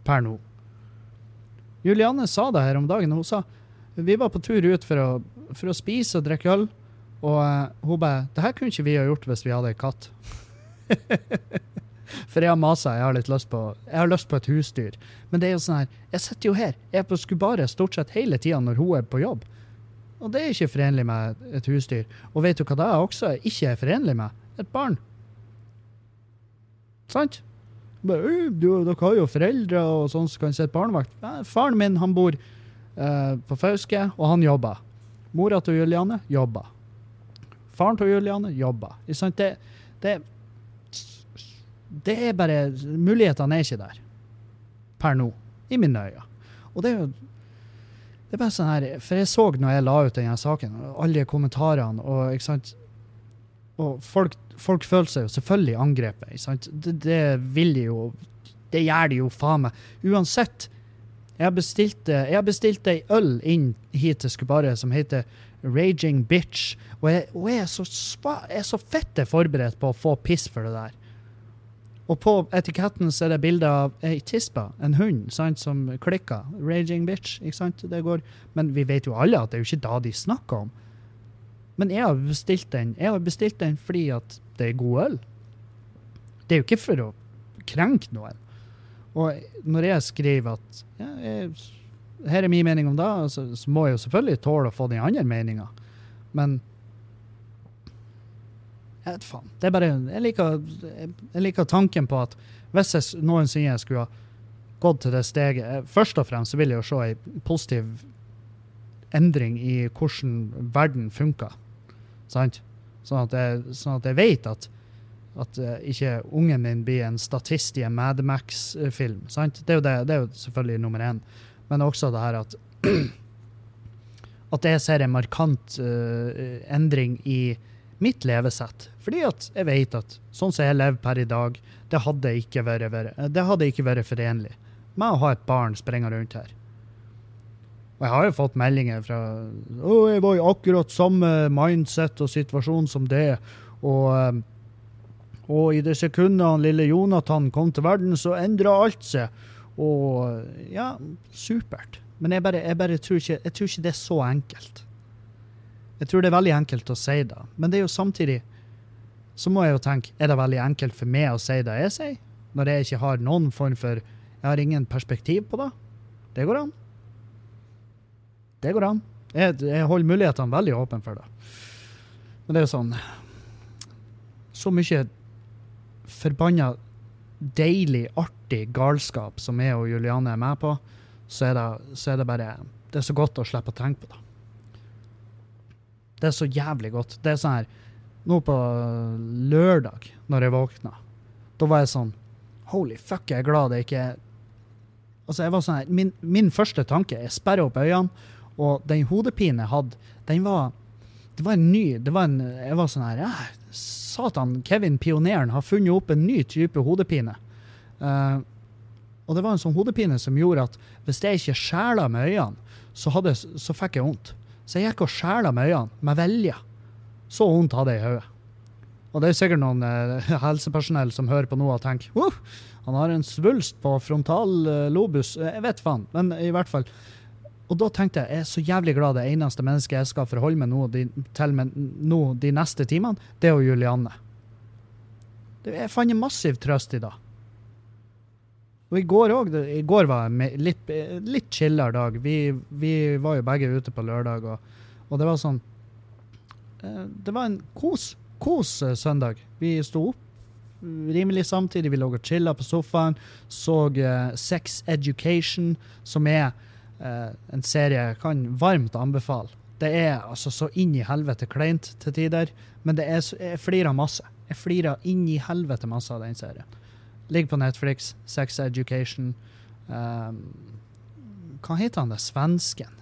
Speaker 1: per nå. Julianne sa det her om dagen. Hun sa vi var på tur ut for å, for å spise og drikke øl, og uh, hun bare 'Det her kunne ikke vi ha gjort hvis vi hadde ei katt'. for jeg har masa, jeg har litt lyst på Jeg har lyst på et husdyr. Men det er jo sånn her Jeg sitter jo her. Jeg er på Skubare stort sett hele tida når hun er på jobb. Og det er ikke forenlig med et husdyr. Og vet du hva det er også ikke er forenlig med? Et barn. Sant? Bare, «Øh, du, dere har jo foreldre og sånn som kan sitte barnevakt. Faren min han bor eh, på Fauske, og han jobber. Mora til Juliane jobber. Faren til Juliane jobber. Det, det, det er bare Mulighetene er ikke der. Per nå. I mine øyne. Og det er jo det er bare sånn her, For jeg så når jeg la ut denne saken, alle kommentarene og ikke sant, og folk, folk føler seg jo selvfølgelig angrepet. Det, det vil de jo Det gjør de jo faen meg. Uansett. Jeg har bestilt, eh, jeg bestilte ei øl inn hit til Skubare som heter Raging Bitch. Og jeg, og jeg, er så sva, jeg er så fette forberedt på å få piss for det der. Og på etiketten så er det bilde av ei tispe, en hund, sant, som klikker. Raging bitch, ikke sant? Det går. Men vi vet jo alle at det er jo ikke da de snakker om. Men jeg har bestilt den Jeg har bestilt den fordi at det er god øl. Det er jo ikke for å krenke noen. Og når jeg skriver at ja, jeg, her er min mening om det, så, så må jeg jo selvfølgelig tåle å få den andre meninga. Men jeg vet faen. Det er bare, jeg, liker, jeg liker tanken på at hvis jeg noensinne skulle ha gått til det steget eh, Først og fremst så vil jeg jo se ei positiv endring i hvordan verden funker. Sant? Sånn at jeg, sånn at jeg vet at, at eh, ikke ungen min blir en statist i en Mad Max-film. sant? Det er, jo det, det er jo selvfølgelig nummer én. Men også det her at at jeg ser en markant uh, endring i mitt levesett. Fordi at jeg vet at sånn som jeg lever per i dag, det hadde ikke vært, det hadde ikke vært forenlig med å ha et barn sprenge rundt her. Og jeg har jo fått meldinger fra Å, jeg var i akkurat samme mindset og situasjon som det. Og, eh, og i det sekundet han lille Jonathan kom til verden, så endra alt seg. Og ja, supert. Men jeg bare, jeg bare tror, ikke, jeg tror ikke det er så enkelt. Jeg tror det er veldig enkelt å si det. Men det er jo samtidig så må jeg jo tenke, er det veldig enkelt for meg å si det jeg sier? Når jeg ikke har noen form for Jeg har ingen perspektiv på det? Det går an. Det går an. Jeg, jeg holder mulighetene veldig åpne for det. Men det er jo sånn Så mye forbanna deilig, artig galskap som jeg og Juliane er med på, så er det, så er det bare Det er så godt å slippe å tenke på det. Det er så jævlig godt. Det er sånn her Nå på lørdag, når jeg våkna, da var jeg sånn Holy fuck, jeg er glad det ikke Altså, jeg var sånn her Min, min første tanke Jeg sperrer opp øynene, og den hodepinen jeg hadde, den var Det var en ny det var en, Jeg var sånn her ja, Satan, Kevin Pioneren har funnet opp en ny type hodepine. Uh, og det var en sånn hodepine som gjorde at hvis jeg ikke skjæla med øynene, så, hadde, så fikk jeg vondt. Så jeg gikk og skjæla med øynene, med vilje. Så vondt hadde jeg i hodet. Og det er sikkert noen eh, helsepersonell som hører på nå og tenker han har en svulst på frontal eh, lobus. Eh, Jeg vet faen, men i hvert fall. Og da tenkte jeg jeg er så jævlig glad det eneste mennesket jeg skal forholde meg nå, de, til med nå de neste timene, det er jo Julianne. Det, jeg fant en massiv trøst i det. Og i går òg. I går var en litt, litt chillere dag. Vi, vi var jo begge ute på lørdag, og, og det var sånn eh, Det var en kos, kos eh, søndag. Vi sto opp rimelig samtidig. Vi lå og chilla på sofaen. Så eh, Sex Education, som er en serie jeg kan varmt anbefale. Det er altså så inn i helvete kleint til tider, men det er, jeg flirer masse. Jeg flirer inn i helvete masse av den serien. Ligger på Netflix. Sex Education. Um, hva heter han det svensken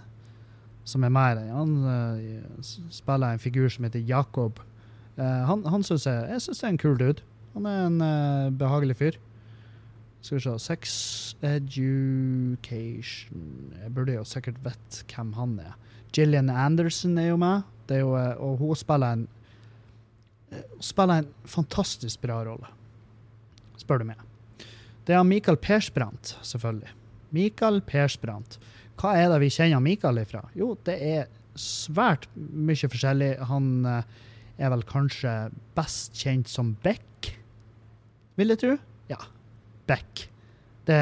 Speaker 1: som er med i den? Han uh, spiller en figur som heter Jakob. Uh, han han syns jeg, jeg synes det er en kul dude. Han er en uh, behagelig fyr. Skal vi se Sex Education Jeg burde jo sikkert vite hvem han er. Gillian Anderson er jo med, er jo, eh, og hun spiller en eh, hun spiller en fantastisk bra rolle, spør du meg. Det er Mikael Persbrandt, selvfølgelig. Mikael Persbrandt. Hva er det vi kjenner Mikael ifra? Jo, det er svært mye forskjellig. Han eh, er vel kanskje best kjent som Beck, vil jeg tro. Ja, Beck. Det,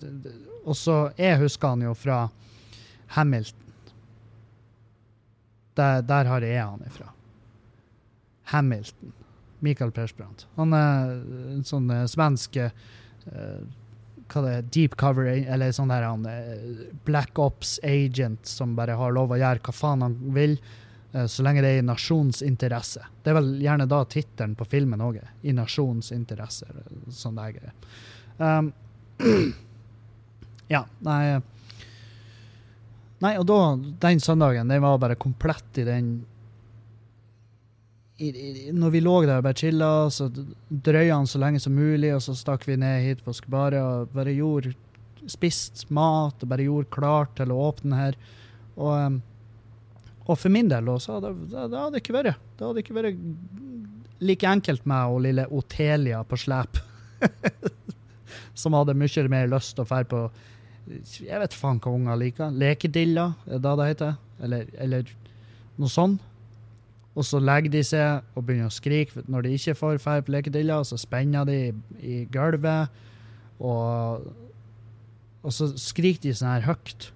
Speaker 1: det, og så Jeg husker han jo fra Hamilton. Der, der har jeg han ifra. Hamilton. Michael Persbrandt. Han er en sånn eh, svensk uh, Hva det er, deep cover, eller sånn der han uh, Black Ops agent som bare har lov å gjøre hva faen han vil, eh, så lenge det er i nasjonens interesse. Det er vel gjerne da tittelen på filmen òg. I nasjonens interesse. Sånn er. Um, ja, nei Nei, og da, den søndagen, den var bare komplett i den i, i, Når vi lå der og bare chilla, så drøya han så lenge som mulig, og så stakk vi ned hit på Skubare og bare gjorde Spist mat og bare gjorde klart til å åpne her. Og, um, og for min del også, det, det, det hadde ikke vært Det hadde ikke vært like enkelt med og lille Otelia på slep. som hadde mye mer lyst til å dra på Jeg vet faen hva unger liker. Lekedilla, er det det heter? Eller, eller noe sånt. Og så legger de seg og begynner å skrike når de ikke får dra på lekedilla, og så spenner de i, i gulvet. Og, og så skriker de sånn her høyt.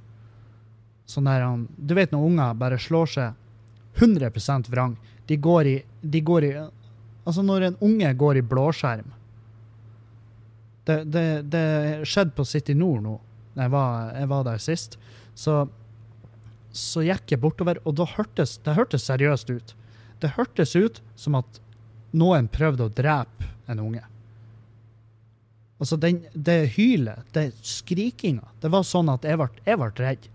Speaker 1: Sånn der Du vet når unger bare slår seg 100% vrang. De går i, de går i Altså, når en unge går i blåskjerm Det, det, skjedde på City Nord nå, jeg jeg var der sist. Så, så gikk jeg bortover, og hørtes det hørtes seriøst ut. det hørtes ut som at noen prøvde å drepe en unge. Altså, den, det hylet, det skrikinga, det var sånn at jeg ble, jeg ble redd.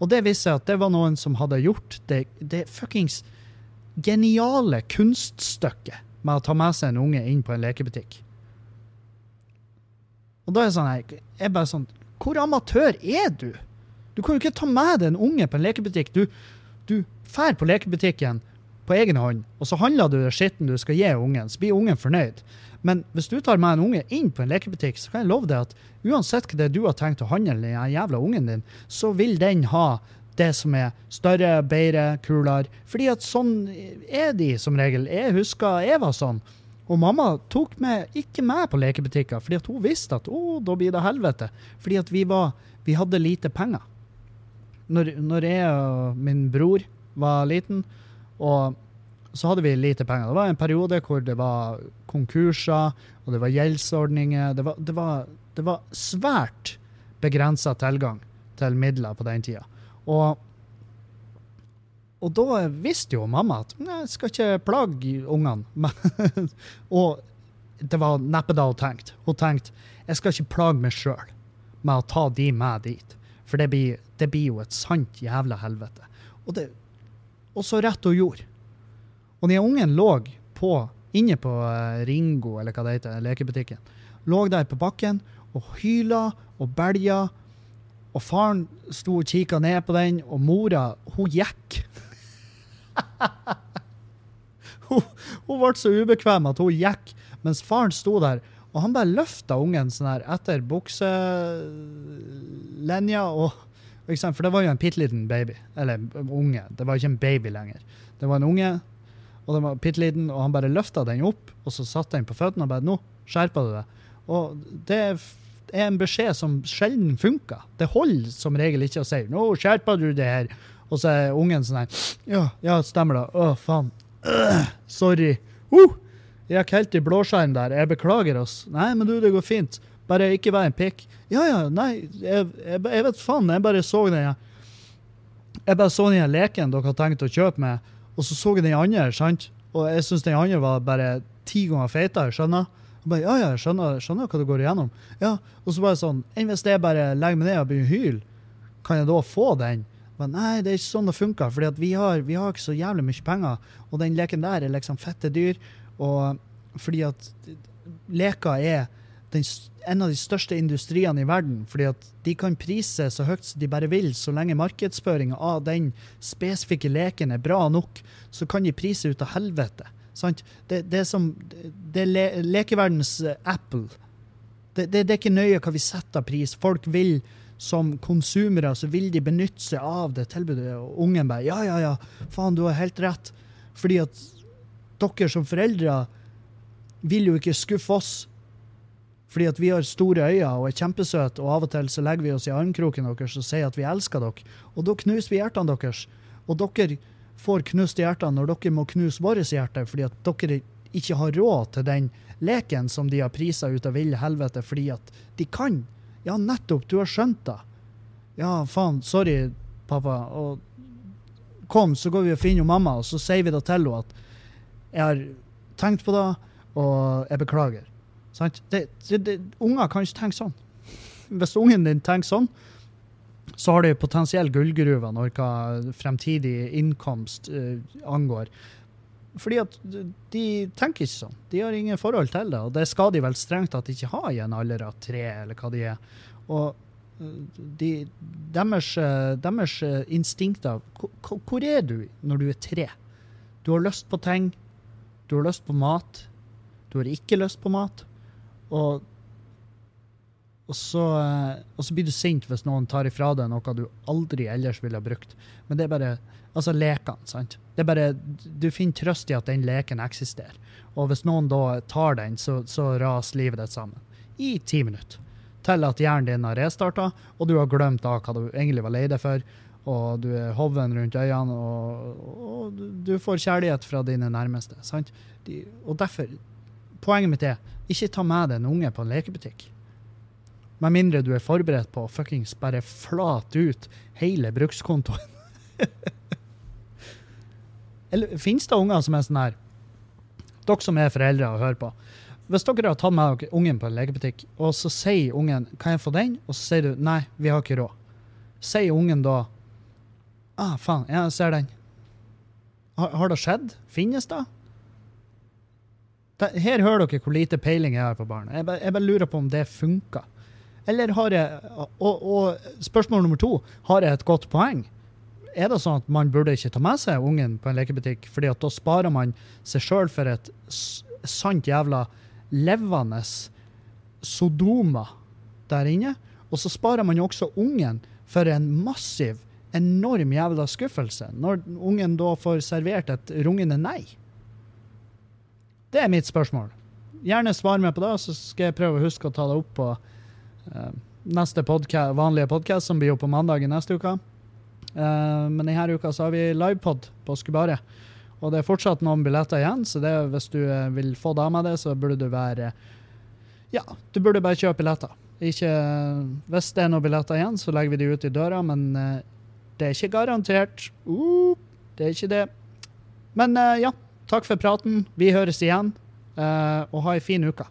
Speaker 1: Og det viste seg at det var noen som hadde gjort det, det fuckings geniale kunststykket med å ta med seg en unge inn på en lekebutikk. Og da er sånn her, jeg bare sånn Hvor amatør er du? Du kan jo ikke ta med deg en unge på en lekebutikk. Du, du fær på lekebutikken på egen hånd, og så handler du skitten du skal gi ungen, så blir ungen fornøyd. Men hvis du tar med en unge inn på en lekebutikk, så kan jeg love deg at uansett hva det du har tenkt å handle den jævla ungen din, så vil den ha det som er større, bedre, kulere. Fordi at sånn er de som regel. Jeg husker jeg var sånn. Og mamma tok meg ikke med på lekebutikker, fordi hun visste at å, da blir det helvete. Fordi at vi, var, vi hadde lite penger. Når, når jeg og min bror var liten, og så hadde vi lite penger. Det var en periode hvor det var konkurser, og det var gjeldsordninger. Det var, det var, det var svært begrensa tilgang til midler på den tida. Og og da visste jo mamma at jeg skal ikke plage ungene. og det var neppe da hun tenkte. Hun tenkte jeg skal ikke plage meg sjøl med å ta de med dit. For det blir, det blir jo et sant jævla helvete. Og, det, og så rett hun gjorde. Og den ungen lå på, inne på eh, Ringo, eller hva det heter, lekebutikken, lå der på bakken og hyla og belja. Og faren sto og kikka ned på den, og mora, hun gikk hun, hun ble så ubekvem at hun gikk, mens faren sto der. Og han bare løfta ungen sånn her etter bukselinja. For det var jo en bitte liten baby. Eller unge. Det var ikke en baby lenger. Det var en unge, og den var bitte liten, og han bare løfta den opp, og så satte den på føttene og bare 'Nå skjerpa du deg'. Og det er en beskjed som sjelden funker. Det holder som regel ikke å si 'Nå skjerpa du det her'. Og så er ungen sånn her Ja, ja, stemmer det. Å, faen. Øh, sorry. Uh, jeg gikk helt i blåskjerm der. Jeg beklager oss. Nei, men du, det går fint. Bare ikke vær en pikk. Ja, ja, nei, jeg, jeg, jeg vet faen. Jeg bare så den Jeg bare så den leken dere har tenkt å kjøpe med, og så så jeg den andre, sant? Og jeg syns den andre var bare ti ganger feitere, skjønner? Og bare, ja, ja, jeg skjønner, skjønner hva du går igjennom. Ja, Og så bare sånn Enn hvis jeg bare legger meg ned og begynner å hyle, kan jeg da få den? Men nei, det er ikke sånn det funker, for vi, vi, har ikke så jævlig mye penger. Og den leken der er liksom fette dyr. Og fordi at leker er den, en av de største industriene i verden. Fordi at de kan prise så høyt som de bare vil, så lenge markedsføringa av den spesifikke leken er bra nok, så kan de prise ut av helvete. Sant? Det, det er som det er le, lekeverdens Apple. Det, det, det, er ikke nøye hva vi setter pris. Folk vil som konsumere så vil de benytte seg av det tilbudet. Og ungen bare Ja, ja, ja, faen, du har helt rett. Fordi at dere som foreldre vil jo ikke skuffe oss. Fordi at vi har store øyne og er kjempesøte, og av og til så legger vi oss i armkroken deres og sier at vi elsker dere. Og da knuser vi hjertene deres. Og dere får knust hjertene når dere må knuse våre hjerte, fordi at dere ikke har råd til den leken som de har prisa ut av ville helvete fordi at de kan. Ja, nettopp, du har skjønt det. Ja, faen, sorry, pappa. Og kom, så går vi og finner mamma, og så sier vi da til henne at jeg har tenkt på det, og jeg beklager. Sant? Det, det, det, unger kan ikke tenke sånn. Hvis ungen din tenker sånn, så har du potensiell gullgruve når hva fremtidig innkomst uh, angår. Fordi at de tenker ikke sånn. De har ingen forhold til det. Og det skal de vel strengt tatt ikke ha i en alder av tre, eller hva de er. Og eh, de, deres, eh, deres eh, instinkter Hvor er du når du er tre? Du har lyst på ting. Du har lyst på mat. Du har ikke lyst på mat. Og, og, så, og så blir du sint hvis noen tar ifra deg noe du aldri ellers ville ha brukt. Men det er bare Altså lekene, sant. Det er bare, Du finner trøst i at den leken eksisterer. Og hvis noen da tar den, så, så raser livet ditt sammen. I ti minutter. Til at hjernen din har restarta, og du har glemt da hva du egentlig var lei deg for. Og du er hoven rundt øynene, og, og, du får kjærlighet fra dine nærmeste. sant? De, og derfor Poenget mitt er ikke ta med deg en unge på en lekebutikk. Med mindre du er forberedt på å fuckings bare flate ut hele brukskontoen. Eller finnes det unger som er sånn her Dere som er foreldre og hører på. Hvis dere har tatt med dere ungen på en legebutikk, og så sier ungen 'Kan jeg få den?' og så sier du 'Nei, vi har ikke råd'. Sier ungen da 'Ah, faen, jeg ser den'. Har, har det skjedd? Finnes det? Her hører dere hvor lite peiling jeg har på barn. Jeg bare, jeg bare lurer på om det funker. Eller har jeg og, og spørsmål nummer to har jeg et godt poeng. Er det sånn at man burde ikke ta med seg ungen på en lekebutikk, fordi at da sparer man seg sjøl for et sant jævla levende Sodoma der inne? Og så sparer man jo også ungen for en massiv, enorm jævla skuffelse, når ungen da får servert et rungende nei. Det er mitt spørsmål. Gjerne svar meg på det, så skal jeg prøve å huske å ta det opp på neste podca vanlige podkast, som blir jo på mandag i neste uke. Eh, men denne uka så har vi livepod på Skubaret. Og det er fortsatt noen billetter igjen, så det, hvis du eh, vil få da med det, så burde du være Ja, du burde bare kjøpe billetter. Ikke, hvis det er noen billetter igjen, så legger vi de ut i døra, men eh, det er ikke garantert. Uh, det er ikke det. Men eh, ja, takk for praten. Vi høres igjen, eh, og ha ei fin uke.